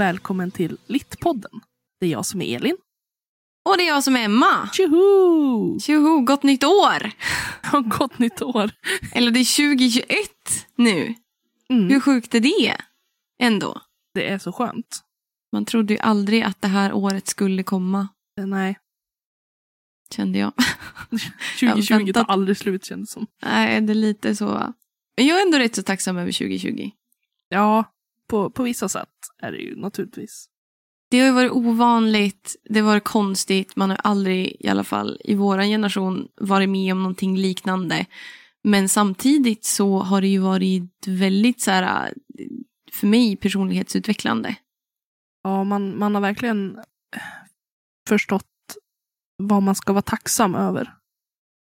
och välkommen till Littpodden. Det är jag som är Elin. Och det är jag som är Emma. Tjoho! Tjoho, gott nytt år! Ja, Gott nytt år! Eller det är 2021 nu. Mm, Hur sjukt är det? Ändå. det är så skönt. Man trodde ju aldrig att det här året skulle komma, Eh, Nej, kände jag. 2020 tar väntat. aldrig slut känns det som. Nej, det är lite så. Men jag är ändå rätt så tacksam över 2020. Ja, på, på vissa sätt är det ju naturligtvis. Det har ju varit ovanligt, det har varit konstigt, man har aldrig, i alla fall i vår generation, varit med om någonting liknande. Men samtidigt så har det ju varit väldigt så här, för mig personlighetsutvecklande. Ja, man, man har verkligen förstått vad man ska vara tacksam över.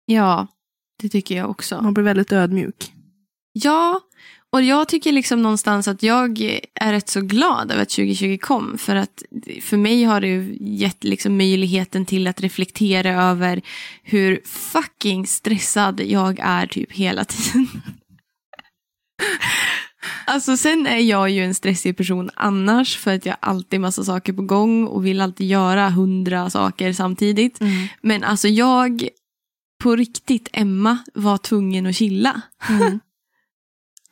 Ja, det tycker jag också. Man blir väldigt ödmjuk. Ja, och jag tycker liksom någonstans att jag är rätt så glad över att 2020 kom. För att för mig har det gett liksom möjligheten till att reflektera över hur fucking stressad jag är typ hela tiden. Alltså sen är jag ju en stressig person annars för att jag alltid massa saker på gång och vill alltid göra hundra saker samtidigt. Men alltså jag, på riktigt Emma, var tvungen att chilla. Mm.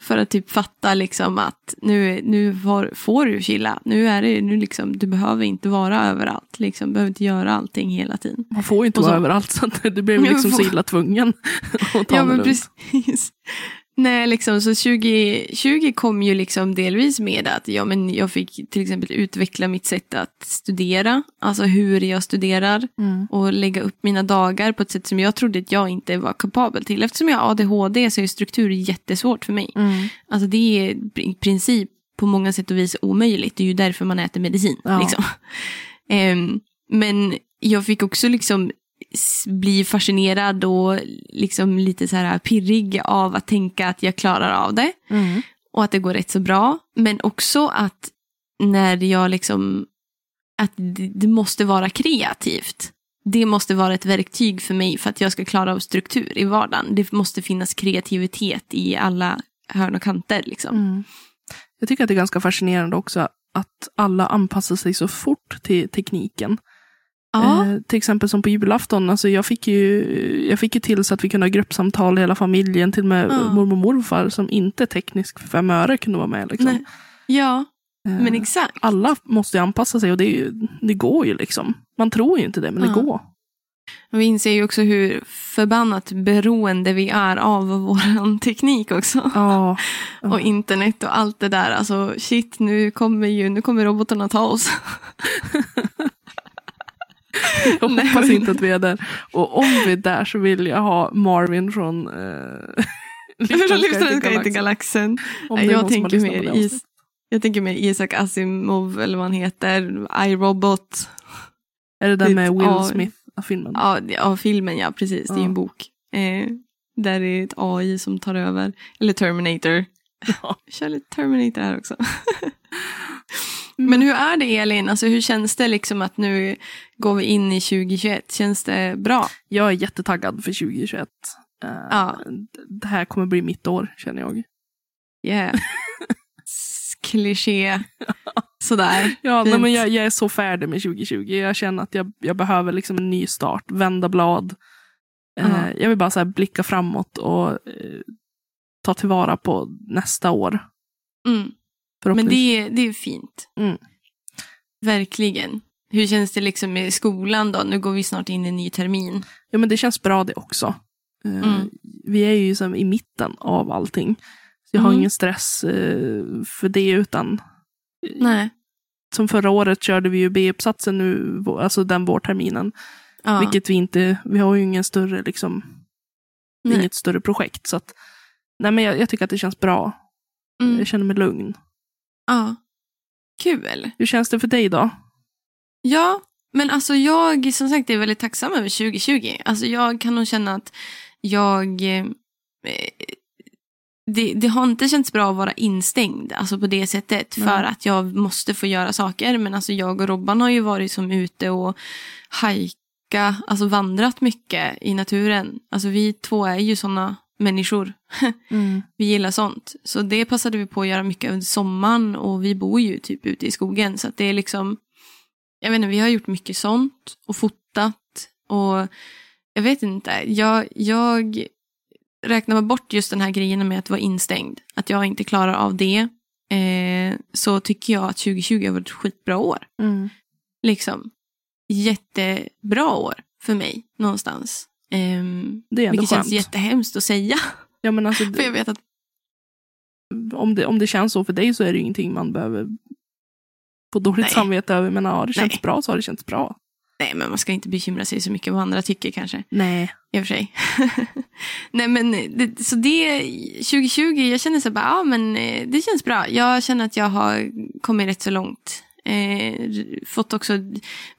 För att typ fatta liksom att nu, nu får, får du chilla. Nu är det, nu liksom, du behöver inte vara överallt. Liksom, behöver inte göra allting hela tiden. Man får ju inte vara överallt så att det blev liksom så illa tvungen att ta Ja men precis. Nej, liksom, så 2020 kom ju liksom delvis med att ja, men jag fick till exempel utveckla mitt sätt att studera. Alltså hur jag studerar. Mm. Och lägga upp mina dagar på ett sätt som jag trodde att jag inte var kapabel till. Eftersom jag har ADHD så är struktur jättesvårt för mig. Mm. Alltså det är i princip på många sätt och vis omöjligt. Det är ju därför man äter medicin. Ja. Liksom. Ehm, men jag fick också liksom s- bli fascinerad och liksom lite så här pirrig av att tänka att jag klarar av det. Mm. Och att det går rätt så bra. Men också att när jag liksom, att det, det måste vara kreativt. Det måste vara ett verktyg för mig för att jag ska klara av struktur i vardagen. Det måste finnas kreativitet i alla hörn och kanter. Liksom. Mm. Jag tycker att det är ganska fascinerande också att alla anpassar sig så fort till tekniken. Ja, Eh, till exempel som på julafton, alltså jag fick ju, jag fick ju till så att vi kunde ha gruppsamtal hela familjen, till och med Ja. mormor och morfar som inte är teknisk för fem öre kunde vara med. Liksom. Nej. ja Eh, men exakt. alla måste ju anpassa sig och det, ju, det går ju liksom. Man tror ju inte det, men Ja. det går. Vi inser ju också hur förbannat beroende vi är av vår teknik också. Ja, Och internet och allt det där. Alltså shit, nu kommer ju nu kommer robotarna ta oss. jag hoppas inte att vi är där. Och om vi är där så vill jag ha Marvin från eh, Livsfarliga inte galaxen. Jag tänker, mer is, jag tänker mer Isaac Asimov eller vad han heter. iRobot. Är det den det- med Will ja. Smith-filmen? Ja, det- ja, filmen ja, precis. Det är Ja. en bok. Eh, där är ett AI som tar över. Eller Terminator. Ja. Kör lite Terminator här också. Men hur är det Elin? Alltså, hur känns det liksom att nu går vi in i 2021? Känns det bra? Jag är jättetaggad för 2021. Eh, Ja. Det här kommer bli mitt år, känner jag. Yeah. Kliché. Sådär. Ja, nej, men jag, jag är så färdig med 2020. Jag känner att jag, jag behöver liksom en ny start, vända blad. Eh, Ja. Jag vill bara så blicka framåt och eh, ta tillvara på nästa år. Mm. Men det, är- det är fint. Mm. Verkligen. Hur känns det liksom med skolan då? Nu går vi snart in i en ny termin. Ja, men det känns bra det också. Eh, Mm. Vi är ju som i mitten av allting. Så jag har Mm. ingen stress eh, för det, utan Nej. som förra året körde vi ju B-uppsatsen nu, alltså den vårterminen. Ja. Vilket vi inte, vi har ju ingen större liksom, Nej. inget större projekt. Så att, nej men jag, jag tycker att det känns bra. Mm. Jag känner mig lugn. Ja. Kul. Hur känns det för dig då? Ja, men alltså jag som sagt är väldigt tacksam över 2020. Alltså jag kan nog känna att jag... Eh, det, det har inte känts bra att vara instängd alltså på det sättet. Nej. För att jag måste få göra saker. Men alltså jag och Robban har ju varit som ute och hajka, alltså vandrat mycket i naturen. Alltså vi två är ju sådana människor. Mm. Vi gillar sånt. Så det passade vi på att göra mycket under sommaren och vi bor ju typ ute i skogen. Så att det är liksom, jag vet inte, vi har gjort mycket sånt och fotat och jag vet inte, jag, jag räknar bort just den här grejen med att vara instängd, att jag inte klarar av det, eh, så tycker jag att 2020 har varit ett skitbra år. Mm. Liksom. Jättebra år för mig någonstans. Ehm, Det är vilket skönt. känns jättehemskt att säga. Ja, men alltså, För jag vet att om, det, om det känns så för dig så är det ingenting man behöver få dåligt Nej. samvete över. Men har det känts Nej. bra så har det känts bra. Nej, men man ska inte bekymra sig så mycket vad andra tycker kanske. Nej. I och för sig. Nej, men det, så det 2020, jag känner så bara, ja men eh, det känns bra. Jag känner att jag har kommit rätt så långt. Eh, fått också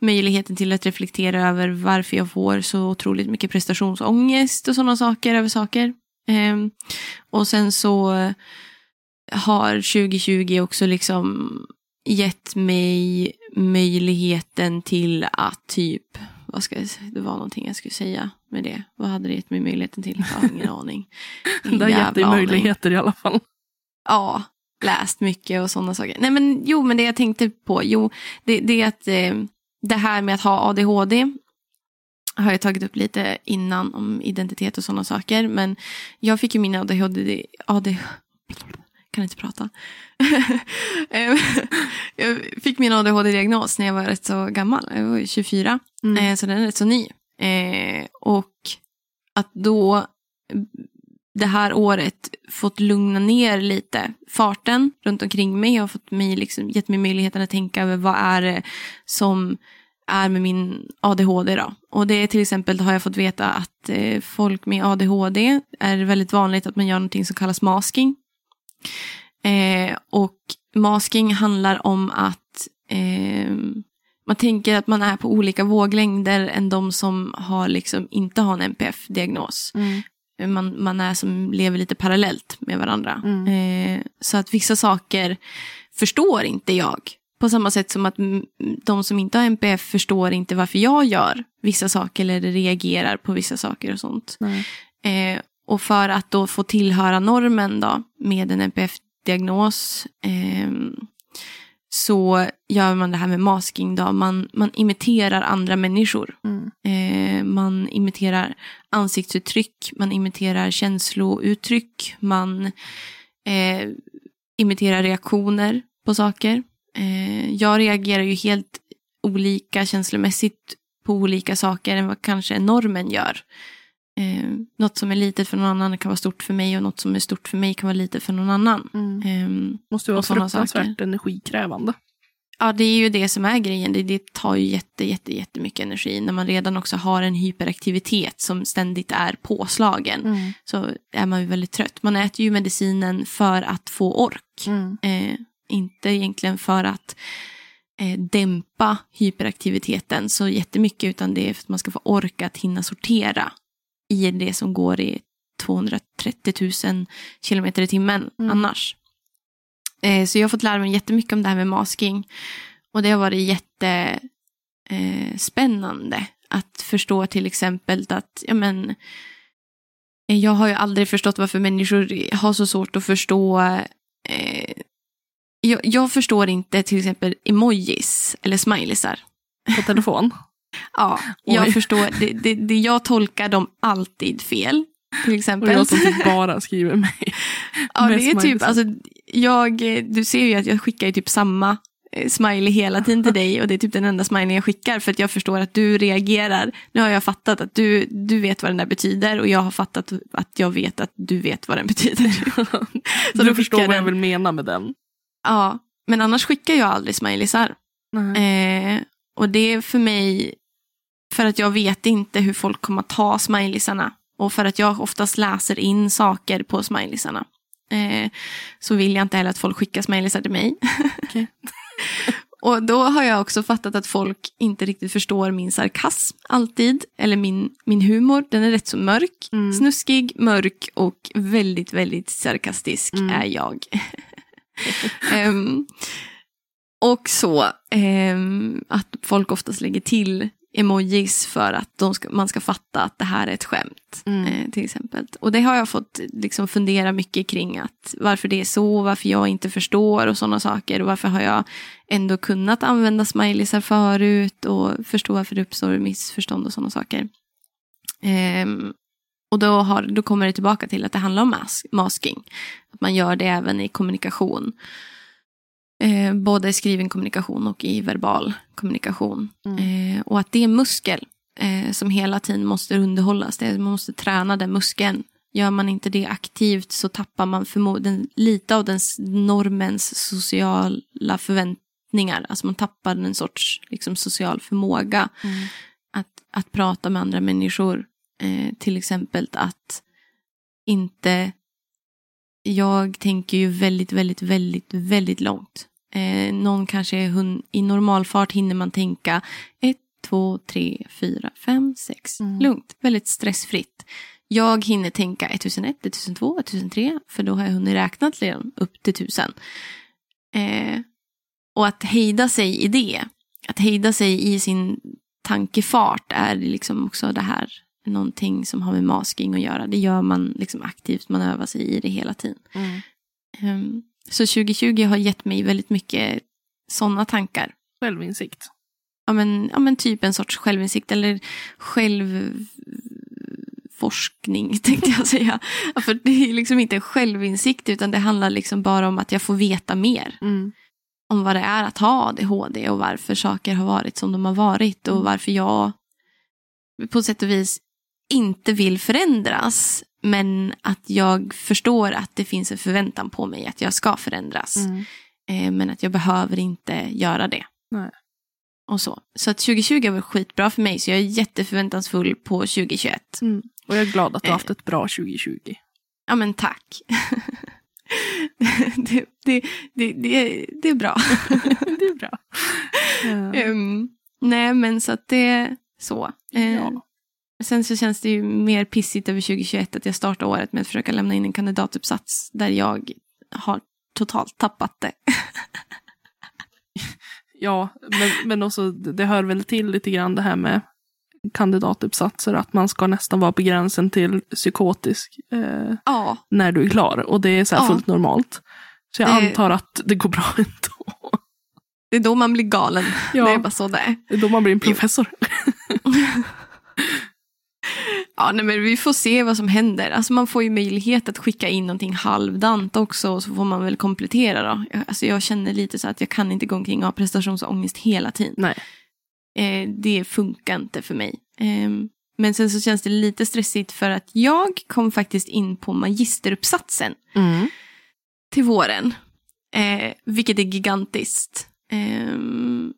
möjligheten till att reflektera över varför jag får så otroligt mycket prestationsångest och sådana saker över saker. Eh, och sen så har 2020 också liksom gett mig möjligheten till att typ, vad ska jag säga, det var någonting jag skulle säga med det. Vad hade det gett mig möjligheten till? Jag har ingen aning. Ingen Det har gett dig jävla aning. möjligheter i alla fall. Ja, läst mycket och sådana saker. Nej men jo, men det jag tänkte på, jo, det, det är att eh, det här med att ha ADHD har jag tagit upp lite innan om identitet och sådana saker. Men jag fick ju min ADHD, AD, kan inte prata. Eh, jag fick min ADHD-diagnos när jag var rätt så gammal, jag var ju 24. Mm. Eh, så den är rätt så ny. Eh, och att då det här året fått lugna ner lite farten runt omkring mig. Har fått mig liksom, gett mig möjligheten att tänka över vad är det som är med min ADHD då. Och det är till exempel har jag fått veta att eh, folk med ADHD är väldigt vanligt att man gör någonting som kallas masking. Eh, och masking handlar om att eh, man tänker att man är på olika våglängder än de som har liksom inte har en NPF-diagnos. Mm. Man, man är som lever lite parallellt med varandra. Mm. Eh, så att vissa saker förstår inte jag. På samma sätt som att mm, de som inte har NPF förstår inte varför jag gör vissa saker eller reagerar på vissa saker och sånt. Nej. Eh, och för att då få tillhöra normen då med en NPF-diagnos eh, så gör man det här med masking då. Man, man imiterar andra människor. Mm. Eh, man imiterar ansiktsuttryck, man imiterar känslouttryck, man eh, imiterar reaktioner på saker. Eh, jag reagerar ju helt olika känslomässigt på olika saker än vad kanske normen gör. Eh, något som är litet för någon annan kan vara stort för mig och något som är stort för mig kan vara litet för någon annan. Mm. Eh, Måste vara fruktansvärt saker. energikrävande. Ja, det är ju det som är grejen. Det, det tar ju jätte, jätte, jättemycket energi. När man redan också har en hyperaktivitet som ständigt är påslagen Mm. så är man ju väldigt trött. Man äter ju medicinen för att få ork. Mm. Eh, inte egentligen för att eh, dämpa hyperaktiviteten så jättemycket utan det är för att man ska få ork att hinna sortera i det som går i 230 000 kilometer i timmen Mm. annars. Eh, så jag har fått lära mig jättemycket om det här med masking. Och det har varit jättespännande eh, att förstå till exempel att ja, men, eh, jag har ju aldrig förstått varför människor har så svårt att förstå eh, jag, jag förstår inte till exempel emojis eller smileysar. På telefon. Ja, jag Oj. förstår. Det, det, det, jag tolkar dem alltid fel. Till Och exempel. jag som typ bara skriver mig. Ja, det är typ, alltså, jag, du ser ju att jag skickar ju typ samma eh, smiley hela tiden till dig och det är typ den enda smiley jag skickar för att jag förstår att du reagerar. Nu har jag fattat att du, du vet vad den där betyder och jag har fattat att jag vet att du vet vad den betyder. Så du förstår vad jag den. vill mena med den. Ja, men annars skickar jag aldrig smileysar. Eh, och det är för mig, för att jag vet inte hur folk kommer att ta smileysarna. Och för att jag oftast läser in saker på smileysarna. Eh, så vill jag inte heller att folk skickar smileysar till mig. Okej. och då har jag också fattat att folk inte riktigt förstår min sarkasm alltid. Eller min, min humor, den är rätt så mörk. Mm. Snuskig, mörk och väldigt, väldigt sarkastisk Mm. är jag. Ehm, och så ehm, att folk oftast lägger till emojis för att de ska, man ska fatta att det här är ett skämt. Mm. Eh, till exempel. Och det har jag fått liksom, fundera mycket kring. att Varför det är så, varför jag inte förstår och sådana saker. Och varför har jag ändå kunnat använda smileysar förut och förstå varför det uppstår missförstånd och sådana saker. Ehm, och då, har, då kommer det tillbaka till att det handlar om mas masking. Att man gör det även i kommunikation. Eh, både i skriven kommunikation och i verbal kommunikation. Eh, och att det är muskel eh, som hela tiden måste underhållas. Det, man måste träna den muskeln. Gör man inte det aktivt så tappar man förmodligen lite av den normens sociala förväntningar. Alltså man tappar en sorts liksom, social förmåga Mm. att, att prata med andra människor. Eh, till exempel att inte... Jag tänker ju väldigt, väldigt, väldigt, väldigt långt. Eh, någon kanske är hun, i normalfart hinner man tänka ett, två, tre, fyra, fem, sex. Mm. Lugnt, väldigt stressfritt. Jag hinner tänka 1001, 1002, 1003 för då har jag hunnit räkna dem upp till 1000. Eh, och att hejda sig i det, att hejda sig i sin tankefart är liksom också det här någonting som har med masking att göra. Det gör man liksom aktivt, man övar sig i det hela tiden. Mm. Ehm, så 2020 har gett mig väldigt mycket sådana tankar. Självinsikt. Ja men, ja men typ en sorts självinsikt eller självforskning tänkte jag säga. Ja, För det är liksom inte en självinsikt utan det handlar liksom bara om att jag får veta mer. Mm. om vad det är att ha ADHD och varför saker har varit som de har varit och Mm. varför jag på sätt och vis inte vill förändras men att jag förstår att det finns en förväntan på mig att jag ska förändras Mm. eh, men att jag behöver inte göra det. Nej. Och så. så att 2020 var skitbra för mig så jag är jätteförväntansfull på 2021. Mm. Och jag är glad att du har Eh. haft ett bra 2020. Ja men tack. det, det, det, det, det är bra. det är bra. Eh, Ehm, nej, men så att det är så. Eh, ja. Sen så känns det ju mer pissigt över 2021 att jag startar året med att försöka lämna in en kandidatuppsats där jag har totalt tappat det. ja, men, men också det hör väl till lite grann det här med kandidatuppsatser, att man ska nästan vara på gränsen till psykotisk eh, Ja, när du är klar. Och det är så Ja. fullt normalt. Så jag Det- antar att det går bra ändå. det är då man blir galen. Ja. Det är bara så det är. Det är då man blir en professor. Ja, nej, men vi får se vad som händer. Alltså man får ju möjlighet att skicka in någonting halvdant också och så får man väl komplettera då. Jag, alltså jag känner lite så att jag kan inte gå omkring och ha prestationsångest hela tiden. Nej. Eh, det funkar inte för mig. Ehm, men sen så känns det lite stressigt för att jag kom faktiskt in på magisteruppsatsen Mm. till våren. Eh, vilket är gigantiskt. Ehm,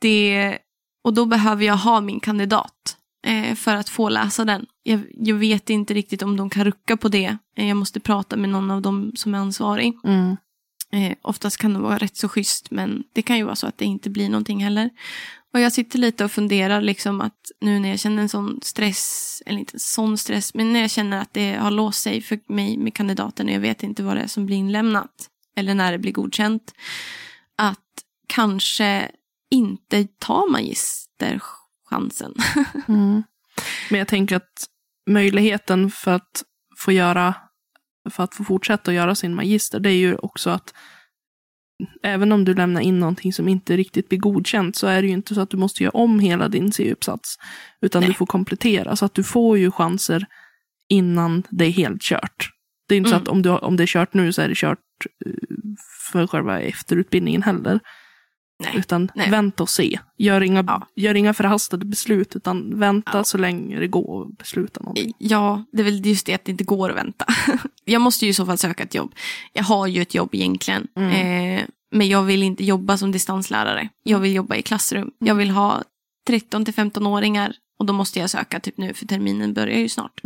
det, och då behöver jag ha min kandidat eh, för att få läsa den. Jag, jag vet inte riktigt om de kan rucka på det. Eh, jag måste prata med någon av dem som är ansvarig. Mm. Eh, oftast kan det vara rätt så schysst men det kan ju vara så att det inte blir någonting heller. Och jag sitter lite och funderar liksom att nu när jag känner en sån stress, eller inte en sån stress, men när jag känner att det har låst sig för mig med kandidaten och jag vet inte vad det är som blir inlämnat eller när det blir godkänt. Att kanske inte ta magisterchansen. Mm. Men jag tänker att möjligheten för att få göra, för att få fortsätta att göra sin magister, det är ju också att även om du lämnar in någonting som inte riktigt blir godkänt så är det ju inte så att du måste göra om hela din C-uppsats. Utan Nej. du får komplettera, så att du får ju chanser innan det är helt kört. Det är inte Mm. så att om, du, har- om det är kört nu så är det kört eh, för själva efterutbildningen heller. Nej. Utan Nej. vänta och se. Gör inga, Ja. gör inga förhastade beslut, utan vänta Ja. så länge det går att besluta någonting. Ja, det är väl just det att det inte går att vänta. Jag måste ju i så fall söka ett jobb. Jag har ju ett jobb egentligen. Mm. Eh, men jag vill inte jobba som distanslärare. Jag vill jobba i klassrum. Jag vill ha 13 till 15-åringar. Och då måste jag söka typ nu för terminen börjar ju snart.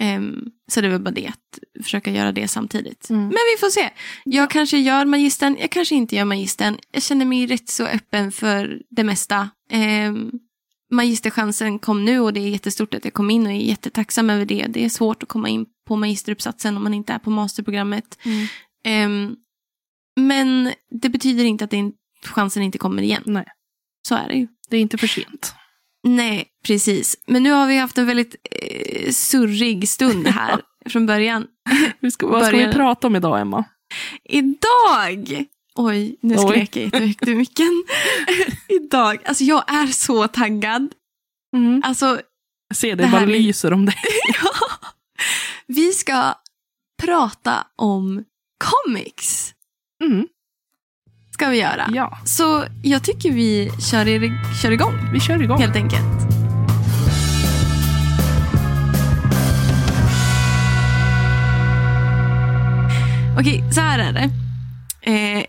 Ehm, så det väl bara det att försöka göra det samtidigt. Mm. Men vi får se. Jag kanske gör magistern, jag kanske inte gör magistern. Jag känner mig rätt så öppen för det mesta. Ehm, magisterchansen kom nu och det är jättestort att jag kom in och är jättetacksam över det. Det är svårt att komma in på magisteruppsatsen om man inte är på masterprogrammet. Mm. Ehm, men det betyder inte att det chansen inte kommer igen. Nej, Så är det ju. det är inte för sent. Nej, precis. Men nu har vi haft en väldigt eh, surrig stund här från början. Ska, vad ska vi prata om idag, Emma? Idag! Oj, nu skrek jag jättehögt i micken. Idag, alltså jag är så taggad. Alltså, Jag ser Det det, bara lyser om det. vi ska prata om comics. Mm. Ska vi göra. Ja, Så jag tycker vi kör, i, kör igång, vi kör igång. helt enkelt. Okej, så här är det. Eh,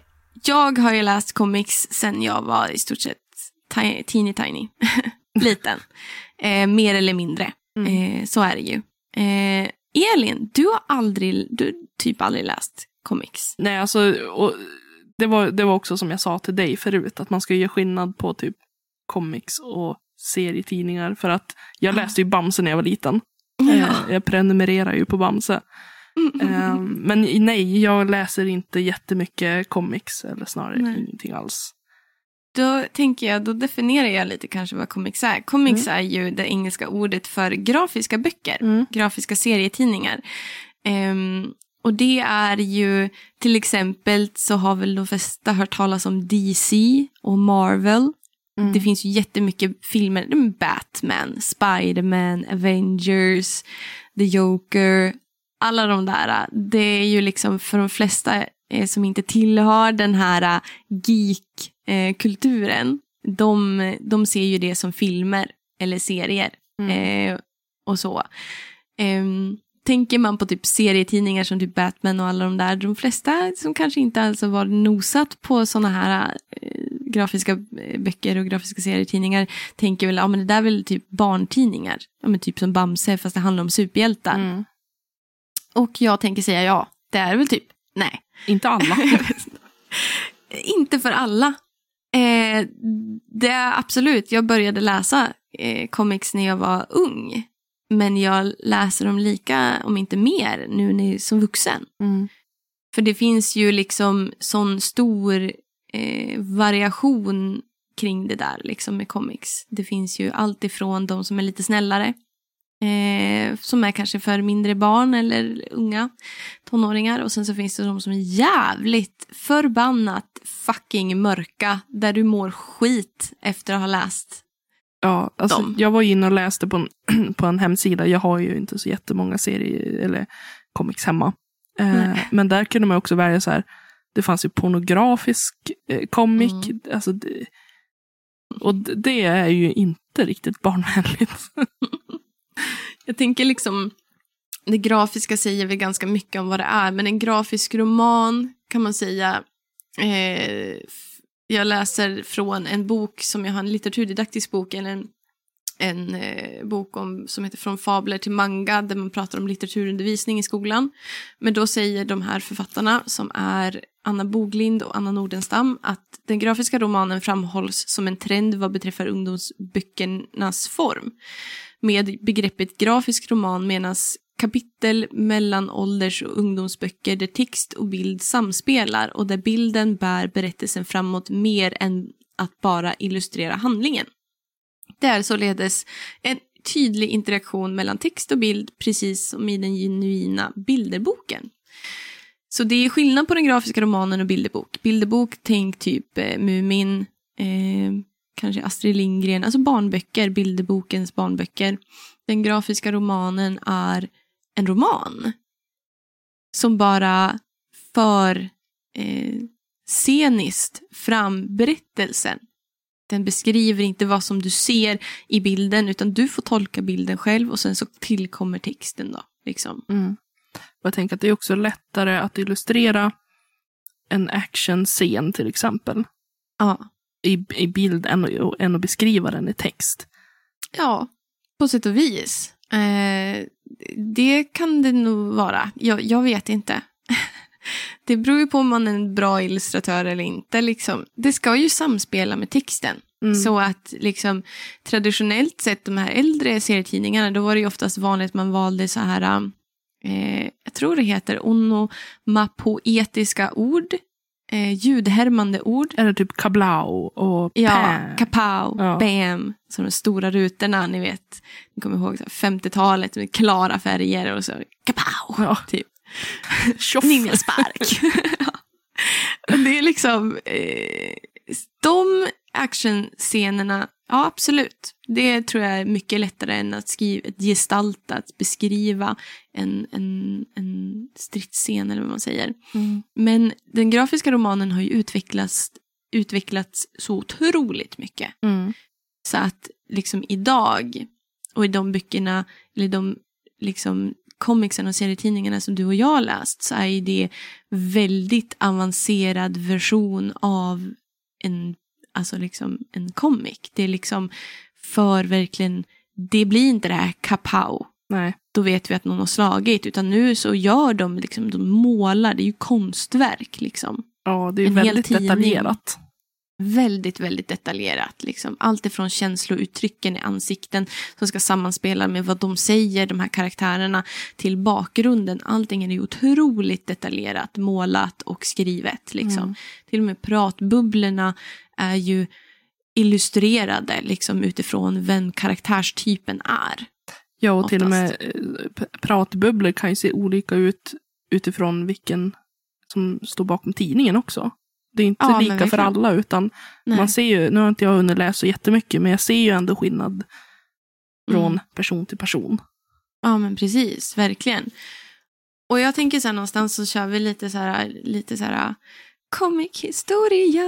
jag har ju läst comics sen jag var i stort sett ti- teeny tiny. Liten. Eh, mer eller mindre. Mm. Eh, så är det ju. Eh, Elin, du har aldrig, du typ aldrig läst comics. Nej, alltså, och det, var, det var också som jag sa till dig förut, att man ska göra skillnad på typ comics och serietidningar. För att jag Ja. läste ju Bamse när jag var liten. Eh, Jag prenumererar ju på Bamse. Eh, Men nej, jag läser inte jättemycket comics, eller snarare Nej. ingenting alls. Då tänker jag, då definierar jag lite kanske vad comics är. Comics är ju det engelska ordet för grafiska böcker, Mm. grafiska serietidningar. Ehm, och det är ju, till exempel så har väl de flesta hört talas om DC och Marvel. Mm. Det finns ju jättemycket filmer, Batman, Spiderman, Avengers, The Joker, alla de där. Det är ju liksom för de flesta eh, som inte tillhör den här eh, geek-kulturen, de, de ser ju det som filmer eller serier Mm. eh, och så. Ehm, tänker man på typ serietidningar som typ Batman och alla de där, de flesta som kanske inte alls har nosat på sådana här eh, grafiska eh, böcker och grafiska serietidningar tänker väl, ja men det där är väl typ barntidningar. Ja men typ som Bamse fast det handlar om superhjältar. Mm. Och jag tänker säga ja, det är väl typ, nej. Inte alla. Inte för alla. Eh, det är absolut, jag började läsa eh, comics när jag var ung. Men jag läser dem lika, om inte mer, nu när, som vuxen. Mm. För det finns ju liksom sån stor eh, variation kring det där liksom med comics. Det finns ju allt ifrån de som är lite snällare. Eh, som är kanske för mindre barn eller unga tonåringar. Och sen så finns det de som är jävligt förbannat fucking mörka. Där du mår skit efter att ha läst. Ja, alltså, Dem. jag var inne och läste på en, på en hemsida. Jag har ju inte så jättemånga serier eller comics hemma. Eh, men där kunde man också välja så här. Det fanns ju pornografisk eh, comic. Mm. Alltså det, och det är ju inte riktigt barnvänligt. Jag tänker liksom, det grafiska säger väl ganska mycket om vad det är, men en grafisk roman kan man säga, eh, jag läser från en bok som jag har, en litteraturdidaktisk bok, eller en, en eh, bok om, som heter Från fabler till manga, där man pratar om litteraturundervisning i skolan. Men då säger de här författarna, som är Anna Boglind och Anna Nordenstam, att den grafiska romanen framhålls som en trend vad beträffar ungdomsböckernas form. Med begreppet grafisk roman menas kapitel, mellan ålders och ungdomsböcker där text och bild samspelar och där bilden bär berättelsen framåt mer än att bara illustrera handlingen. Det är således en tydlig interaktion mellan text och bild precis som i den genuina bilderboken. Så det är skillnad på den grafiska romanen och bilderbok. Bilderbok, tänk typ eh, Mumin, eh, kanske Astrid Lindgren, alltså barnböcker, bilderbokens barnböcker. Den grafiska romanen är en roman som bara för eh, sceniskt fram berättelsen. Den beskriver inte vad som du ser i bilden utan du får tolka bilden själv och sen så tillkommer texten då. Liksom. Mm. Jag tänker att det är också lättare att illustrera en actionscen till exempel. Ja. I, i bild än, än att beskriva den i text. Ja, på sätt och vis. Eh, det kan det nog vara. Jag, jag vet inte. det beror ju på om man är en bra illustratör eller inte. Liksom. Det ska ju samspela med texten. Mm. Så att liksom, traditionellt sett, de här äldre serietidningarna, då var det ju oftast vanligt att man valde så här, eh, jag tror det heter onomapoetiska ord. Eh, ljudhärmande ord. Det typ kablau och Ja, pä? kapow, Ja. bam, som de stora rutorna, ni vet. Ni kommer ihåg så här 50-talet med klara färger och så kapow, Ja. typ. Ninjaspark. Ja. det är liksom, eh, de actionscenerna, ja absolut. Det tror jag är mycket lättare än att skriva, att gestalta, att beskriva en, en, en stridsscen eller vad man säger. Mm. Men den grafiska romanen har ju utvecklats, utvecklats så otroligt mycket. Mm. Så att liksom idag och i de böckerna, eller de liksom comicsen och serietidningarna som du och jag har läst så är ju det väldigt avancerad version av en, alltså liksom en comic. Det är liksom för verkligen, det blir inte det här kapow. Nej. Då vet vi att någon har slagit, utan nu så gör de liksom, de målar, det är ju konstverk liksom. Ja, det är En väldigt detaljerat. Väldigt, väldigt detaljerat. Liksom. Allt ifrån känslouttrycken i ansikten som ska sammanspela med vad de säger, de här karaktärerna, till bakgrunden. Allting är ju otroligt detaljerat, målat och skrivet. Liksom. Mm. Till och med pratbubblorna är ju illustrerade liksom, utifrån vem karaktärstypen är. Ja, och till och med Oftast. eh, pratbubblor kan ju se olika ut utifrån vilken som står bakom tidningen också. Det är inte Ja, lika för alla, utan Nej. man ser ju, nu har inte jag hunnit läsa så jättemycket, men jag ser ju ändå skillnad från Mm. person till person. Ja men precis, verkligen. Och jag tänker så här någonstans så kör vi lite så här, lite så här comic historia.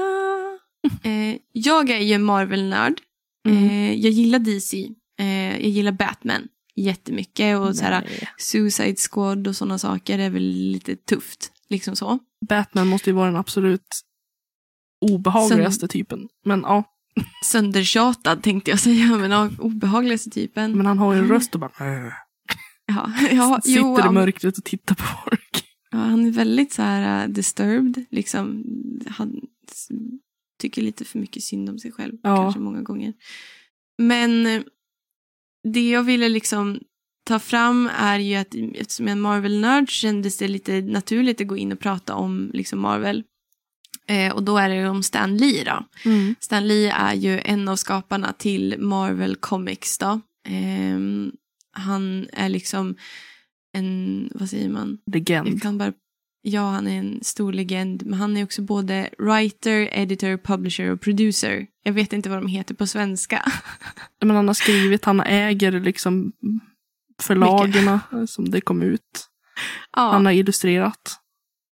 eh, jag är ju Marvel-nörd. Mm. Eh, jag gillar DC. Eh, jag gillar Batman jättemycket och så här Nej. Suicide Squad och sådana saker är väl lite tufft. Liksom så. Batman måste ju vara den absolut obehagligaste typen. Men ja, Söndertjatad tänkte jag säga, men ja, obehagligaste typen. men han har ju en röst och bara äh, Ja, ja, sitter jo, i mörkret och tittar på folk. Ja, han är väldigt så här uh, disturbed. Liksom, han tycker lite för mycket synd om sig själv. Ja. Kanske många gånger. Men eh, det jag ville liksom ta fram är ju att eftersom jag är en Marvel-nörd kändes det lite naturligt att gå in och prata om liksom Marvel. Eh, och då är det om Stan Lee då. Stan Lee är ju en av skaparna till Marvel Comics då. Ehm, han är liksom en, vad säger man? Legend. kan bara, ja, han är en stor legend, men han är också både writer, editor, publisher och producer. Jag vet inte vad de heter på svenska. Men han har skrivit, han äger liksom förlagen som det kom ut. Ja, Han har illustrerat.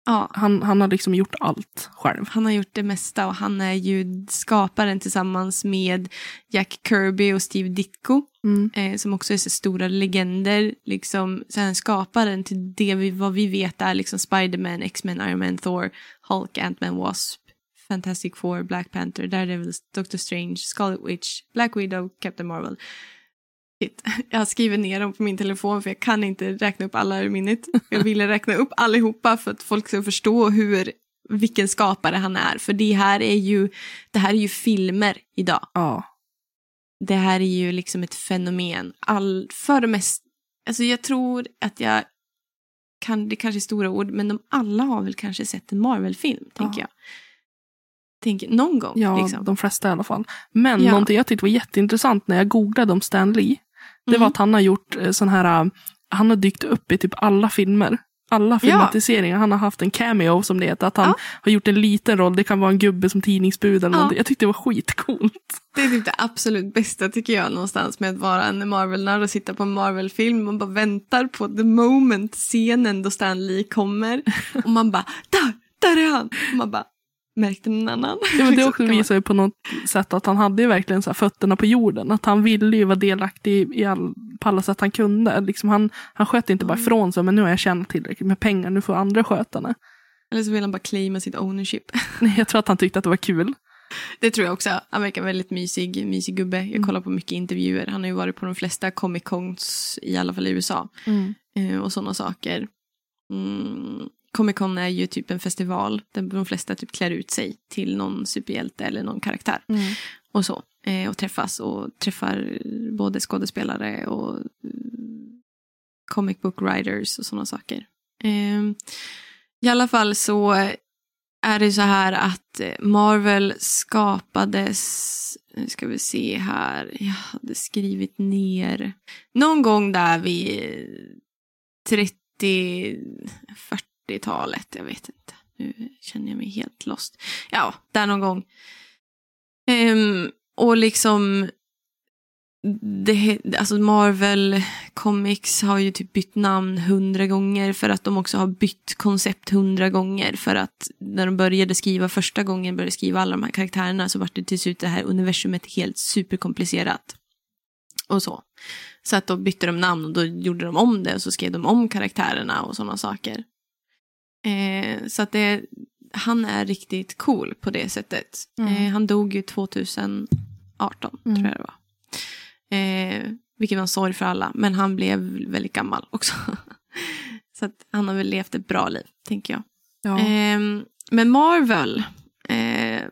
Ja, Han, han har liksom gjort allt själv. han har gjort det mesta och han är ju skaparen tillsammans med Jack Kirby och Steve Ditko. Mm. eh, som också är så stora legender. Liksom, så han skaparen till det vi, vad vi vet är liksom Spiderman, X-Men, Iron Man, Thor, Hulk, Ant-Man, Wasp, Fantastic Four, Black Panther, Daredevil, Doctor Strange, Scarlet Witch, Black Widow, Captain Marvel. Shit. Jag har skrivit ner dem på min telefon för jag kan inte räkna upp alla ur minnet. Jag ville räkna upp allihopa för att folk ska förstå hur, vilken skapare han är. För det här är ju, det här är ju filmer idag Ja. det här är ju liksom ett fenomen. All, för det mest, alltså jag tror att jag kan, det kanske är stora ord, men de alla har väl kanske sett en Marvel-film, tänker Ja. jag. Tänker, någon gång. Ja, liksom. de flesta i alla fall. Men Ja. någonting jag tyckte var jätteintressant när jag googlade om Stan Lee. Det var att han har gjort eh, sån här, eh, han har dykt upp i typ alla filmer. Alla filmatiseringar. Han har haft en cameo som det heter. Att han Ja. har gjort en liten roll. Det kan vara en gubbe som tidningsbud eller Ja. någonting. Jag tyckte det var skitcoolt. Det är typ det absolut bästa tycker jag någonstans med att vara en Marvel-nörd och sitta på en Marvel-film. Man bara väntar på the moment, scenen då Stan Lee kommer. Och man bara, där, där är han! Och man bara, märkte någon annan? Ja, men det också visar ju på något sätt att han hade ju verkligen så fötterna på jorden. Att han ville ju vara delaktig i all, på alla sätt han kunde. Liksom han, han sköt inte bara Mm. ifrån sig, men nu har jag tjänat tillräckligt med pengar, nu får andra sköta det. Eller så vill han bara claima sitt ownership. Nej, Jag tror att han tyckte att det var kul. Det tror jag också. Han verkar väldigt mysig, mysig gubbe. Jag Mm. kollar på mycket intervjuer. Han har ju varit på de flesta Comic Cons, i alla fall i USA. Eh, och sådana saker. Mm. Comic Con är ju typ en festival där de flesta typ klär ut sig till någon superhjälte eller någon karaktär. Mm. Och så. Eh, och träffas och träffar både skådespelare och mm, comic book writers och sådana saker. Eh, I alla fall så är det så här att eh, Marvel skapades, nu ska vi se här, jag hade skrivit ner, någon gång där vid 40-talet. jag vet inte. Nu känner jag mig helt lost. Ja, där någon gång. Um, och liksom det, alltså Marvel Comics har ju typ bytt namn hundra gånger för att de också har bytt koncept hundra gånger. För att när de började skriva första gången, började skriva alla de här karaktärerna så var det till slut det här universumet helt superkomplicerat. Och så. Så att då bytte de namn och då gjorde de om det och så skrev de om karaktärerna och sådana saker. Eh, så att det, han är riktigt cool på det sättet. Mm. Eh, han dog ju 2018 Mm. tror jag det var. Eh, vilket var en sorg för alla. Men han blev väldigt gammal också. Så att han har väl levt ett bra liv, tänker jag. Ja. Eh, men Marvel eh,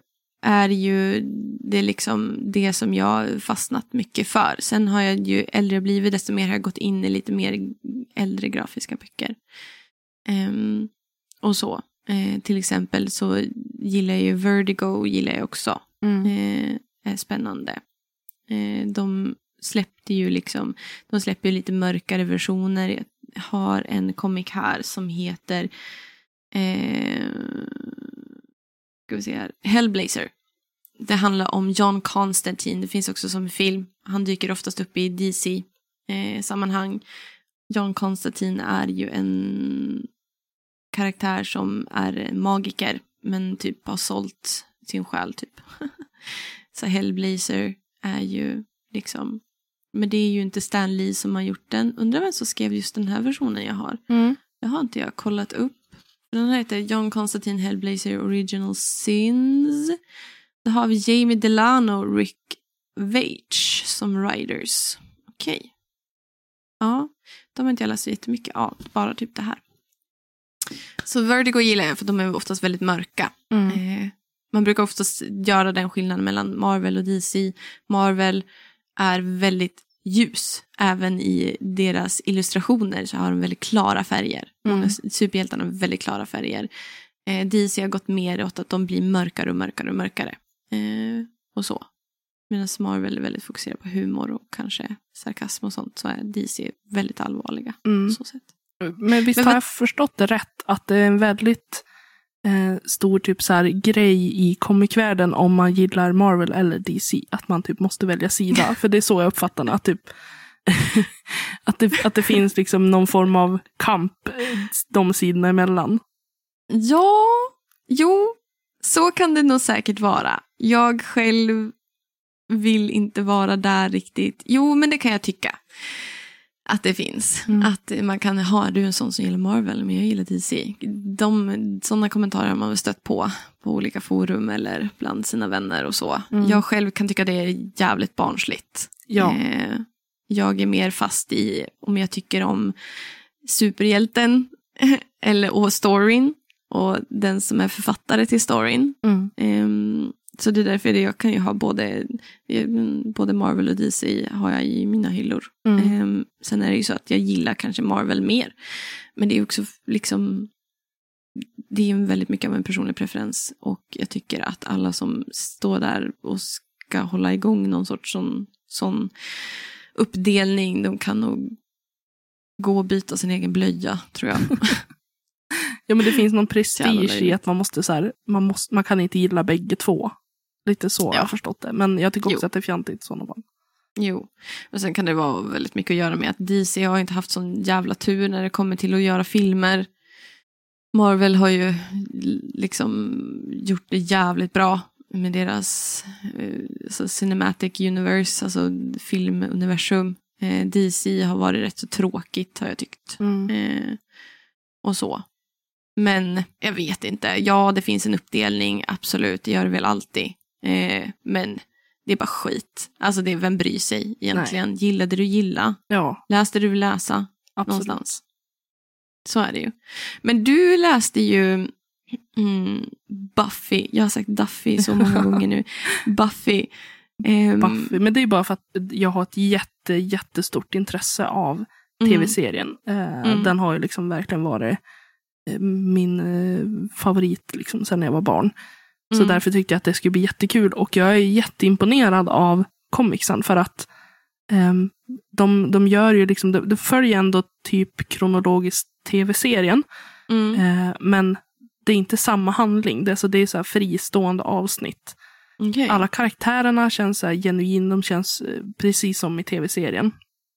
är ju det, är liksom det som jag fastnat mycket för. Sen har jag ju äldre blivit, desto mer har jag gått in i lite mer äldre grafiska böcker. Ehm, och så. Eh, till exempel så gillar jag ju Vertigo, gillar jag också. Mm. Eh, är spännande. Eh, de släppte ju liksom, de släpper ju lite mörkare versioner. Jag har en comic här som heter eh, ska vi se här, Hellblazer. Det handlar om John Constantine. Det finns också som film. Han dyker oftast upp i DC-sammanhang. John Constantine är ju en karaktär som är magiker men typ har sålt sin själ typ. Så Hellblazer är ju liksom, men det är ju inte Stan Lee som har gjort den. Undrar vem som skrev just den här versionen jag har. Mm. Det har inte jag kollat upp. Den här heter John Constantine Hellblazer Original Sins. Då har vi Jamie Delano och Rick Veitch som writers. Okej. Ja, de har inte jag läst så jättemycket av. Bara typ det här. Så Vertigo gillar jag för de är oftast väldigt mörka. Mm. Eh, man brukar oftast göra den skillnaden mellan Marvel och DC. Marvel är väldigt ljus. Även i deras illustrationer så har de väldigt klara färger. Mm. Många superhjältarna har väldigt klara färger. Eh, DC har gått mer åt att de blir mörkare och mörkare och mörkare. Eh, och så. Medan Marvel är väldigt fokuserad på humor och kanske sarkasm och sånt så är DC väldigt allvarliga. Mm. På så sätt. Men visst Men har jag förstått det rätt? Att det är en väldigt eh, stor typ så här grej i comicvärlden om man gillar Marvel eller DC. Att man typ måste välja sida. För det är så jag uppfattar. Att, typ, att, det, att det finns liksom någon form av kamp eh, de sidorna emellan. Ja, jo, så kan det nog säkert vara. Jag själv vill inte vara där riktigt. Jo, men det kan jag tycka. Att det finns. Mm. Att man kan ha, du är en sån som gillar Marvel, men jag gillar DC. De, sådana kommentarer har man väl stött på på olika forum eller bland sina vänner och så. Mm. Jag själv kan tycka det är jävligt barnsligt. Ja. Eh, jag är mer fast i om jag tycker om superhjälten eller och storyn och den som är författare till storyn. Mm. Ehm, så det är därför det jag kan ju ha både, både Marvel och DC har jag i mina hyllor. Mm. Ehm, sen är det ju så att jag gillar kanske Marvel mer. Men det är också liksom det är väldigt mycket av en personlig preferens och jag tycker att alla som står där och ska hålla igång någon sorts sån, sån uppdelning, de kan nog gå och byta sin egen blöja, tror jag. Ja, men det finns någon prestige i att man måste så här, man, måste, man kan inte gilla bägge två. Lite så har Ja. jag förstått det. Men jag tycker också Jo. att det är fjantigt i sådana fall. Jo, och sen kan det vara väldigt mycket att göra med att DC har inte haft sån jävla tur när det kommer till att göra filmer. Marvel har ju liksom gjort det jävligt bra med deras eh, alltså Cinematic Universe, alltså filmuniversum. Eh, DC har varit rätt så tråkigt har jag tyckt. Mm. Eh, och så. Men jag vet inte. Ja, det finns en uppdelning, absolut. Det gör det väl alltid. Eh, men det är bara skit. Alltså, det är, vem bryr sig egentligen? Gillade du gilla? Ja, Läste du läsa? absolut. Någonstans. Så är det ju. Men du läste ju mm, Buffy. Jag har sagt Duffy så många gånger nu. Buffy. Ehm, Buffy. Men det är bara för att jag har ett jätte, jättestort intresse av mm, tv-serien. Eh, Mm. Den har ju liksom verkligen varit eh, min eh, favorit liksom, sen jag var barn. Så Mm. därför tyckte jag att det skulle bli jättekul. Och jag är jätteimponerad av comicsen för att ehm, de, de gör ju liksom, de, de följer ändå typ kronologiskt tv-serien. Mm. Eh, men det är inte samma handling. Det är, så, det är så fristående avsnitt. Okej. Alla karaktärerna känns så här genuin. De känns eh, precis som i tv-serien.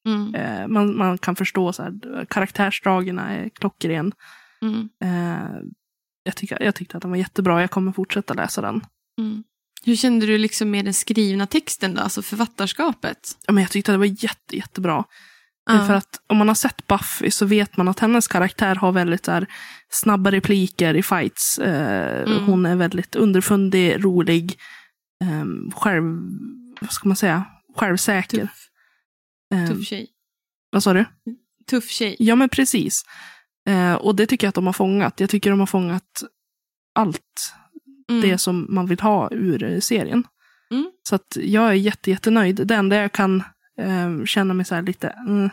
Mm. Eh, man, man kan förstå så här, karaktärsdragen är klockren. Mm. Jag, tycker, jag tyckte att den var jättebra. Jag kommer fortsätta läsa den. Mm. Hur kände du liksom med den skrivna texten då, alltså författarskapet? Ja, men jag tyckte att det var jätte, jättebra. Ja. För att om man har sett Buffy så vet man att hennes karaktär har väldigt här, snabba repliker i fights. Eh, Mm. Hon är väldigt underfundig, rolig, eh, själv, vad ska man säga, självsäker. Tuff, Eh, tuff tjej. vad sa du? Tuff tjej. Ja, men precis. Eh, och det tycker jag att de har fångat. Jag tycker de har fångat allt Mm. det som man vill ha ur eh, serien. Mm. Så att jag är jätte, jättenöjd. Det enda jag kan eh, känna mig så här lite, mm,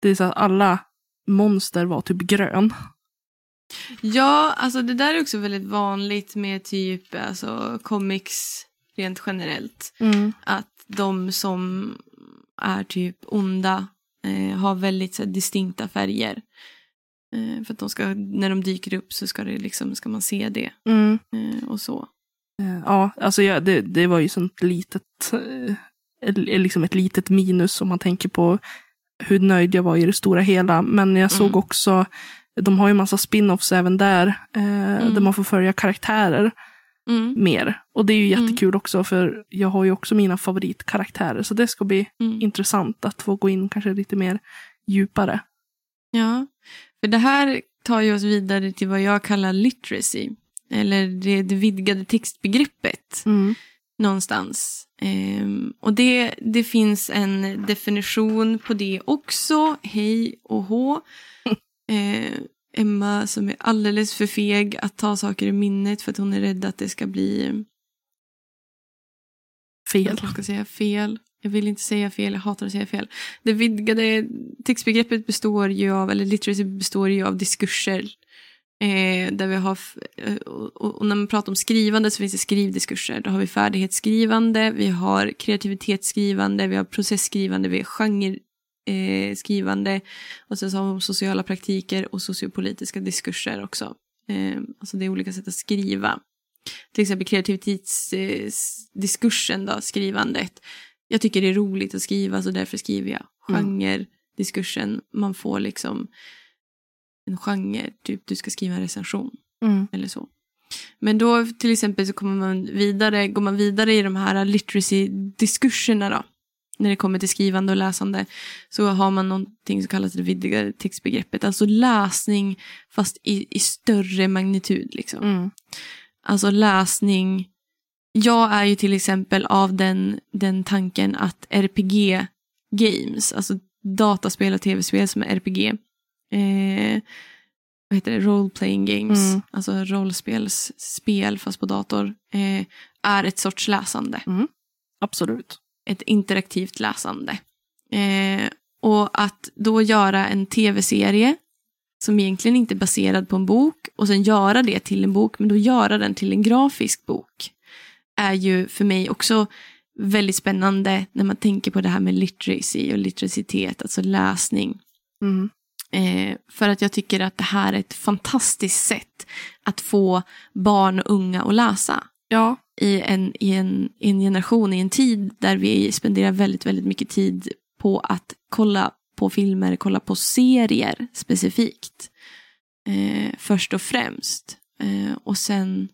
det är så att alla monster var typ grön. Ja, alltså det där är också väldigt vanligt med typ alltså, comics rent generellt. Att de som är typ onda eh, har väldigt så här, distinkta färger. Eh, för att de ska, när de dyker upp så ska, det, liksom, ska man se det Mm. eh, och så. Eh, Ja, alltså jag, det, det var ju sånt litet, liksom ett litet minus om man tänker på hur nöjd jag var i det stora hela. Men jag såg Mm. också, de har ju massa spin-offs även där, eh, Mm. där man får följa karaktärer Mm. mer. Och det är ju Mm. jättekul också, för jag har ju också mina favoritkaraktärer. Så det ska bli Mm. intressant att få gå in kanske lite mer djupare. Ja, för det här tar ju oss vidare till vad jag kallar literacy. Eller det, det vidgade textbegreppet. Mm. någonstans. Ehm, och det, det finns en definition på det också. Hej och hå. Eh, Emma som är alldeles för feg att ta saker i minnet för att hon är rädd att det ska bli Fel. jag ska säga fel. Jag vill inte säga fel, jag hatar att säga fel. Det vidgade textbegreppet består ju av, eller literacy består ju av diskurser. Eh, där vi har, eh, och, och när man pratar om skrivande så finns det skrivdiskurser. Då har vi färdighetsskrivande, vi har kreativitetsskrivande, vi har processskrivande, vi har genreskrivande. eh, och sen så har vi sociala praktiker och sociopolitiska diskurser också. Eh, alltså det är olika sätt att skriva. Till exempel kreativitetsdiskursen eh, då, skrivandet. Jag tycker det är roligt att skriva så därför skriver jag. Mm. Genre-diskursen, man får liksom en genre, typ du ska skriva en recension Mm. eller så. Men då till exempel så kommer man vidare, går man vidare i de här literacy-diskurserna då. När det kommer till skrivande och läsande så har man någonting som kallas det vidgade textbegreppet. Alltså läsning fast i, i större magnitud. Liksom. Mm. Alltså läsning. Jag är ju till exempel av den, den tanken att RPG-games, alltså dataspel och tv-spel som är RPG, eh, vad heter det, role-playing games, Mm. alltså rollspelsspel fast på dator, eh, är ett sorts läsande. Absolut. Ett interaktivt läsande. Eh, och att då göra en tv-serie som egentligen inte är baserad på en bok och sen göra det till en bok, men då göra den till en grafisk bok är ju för mig också väldigt spännande när man tänker på det här med literacy och literacitet, alltså läsning. Mm. Eh, för att jag tycker att det här är ett fantastiskt sätt att få barn och unga att läsa Ja. i en, i, en, i en generation, i en tid där vi spenderar väldigt, väldigt mycket tid på att kolla på filmer, kolla på serier specifikt. Eh, först och främst. Eh, och sen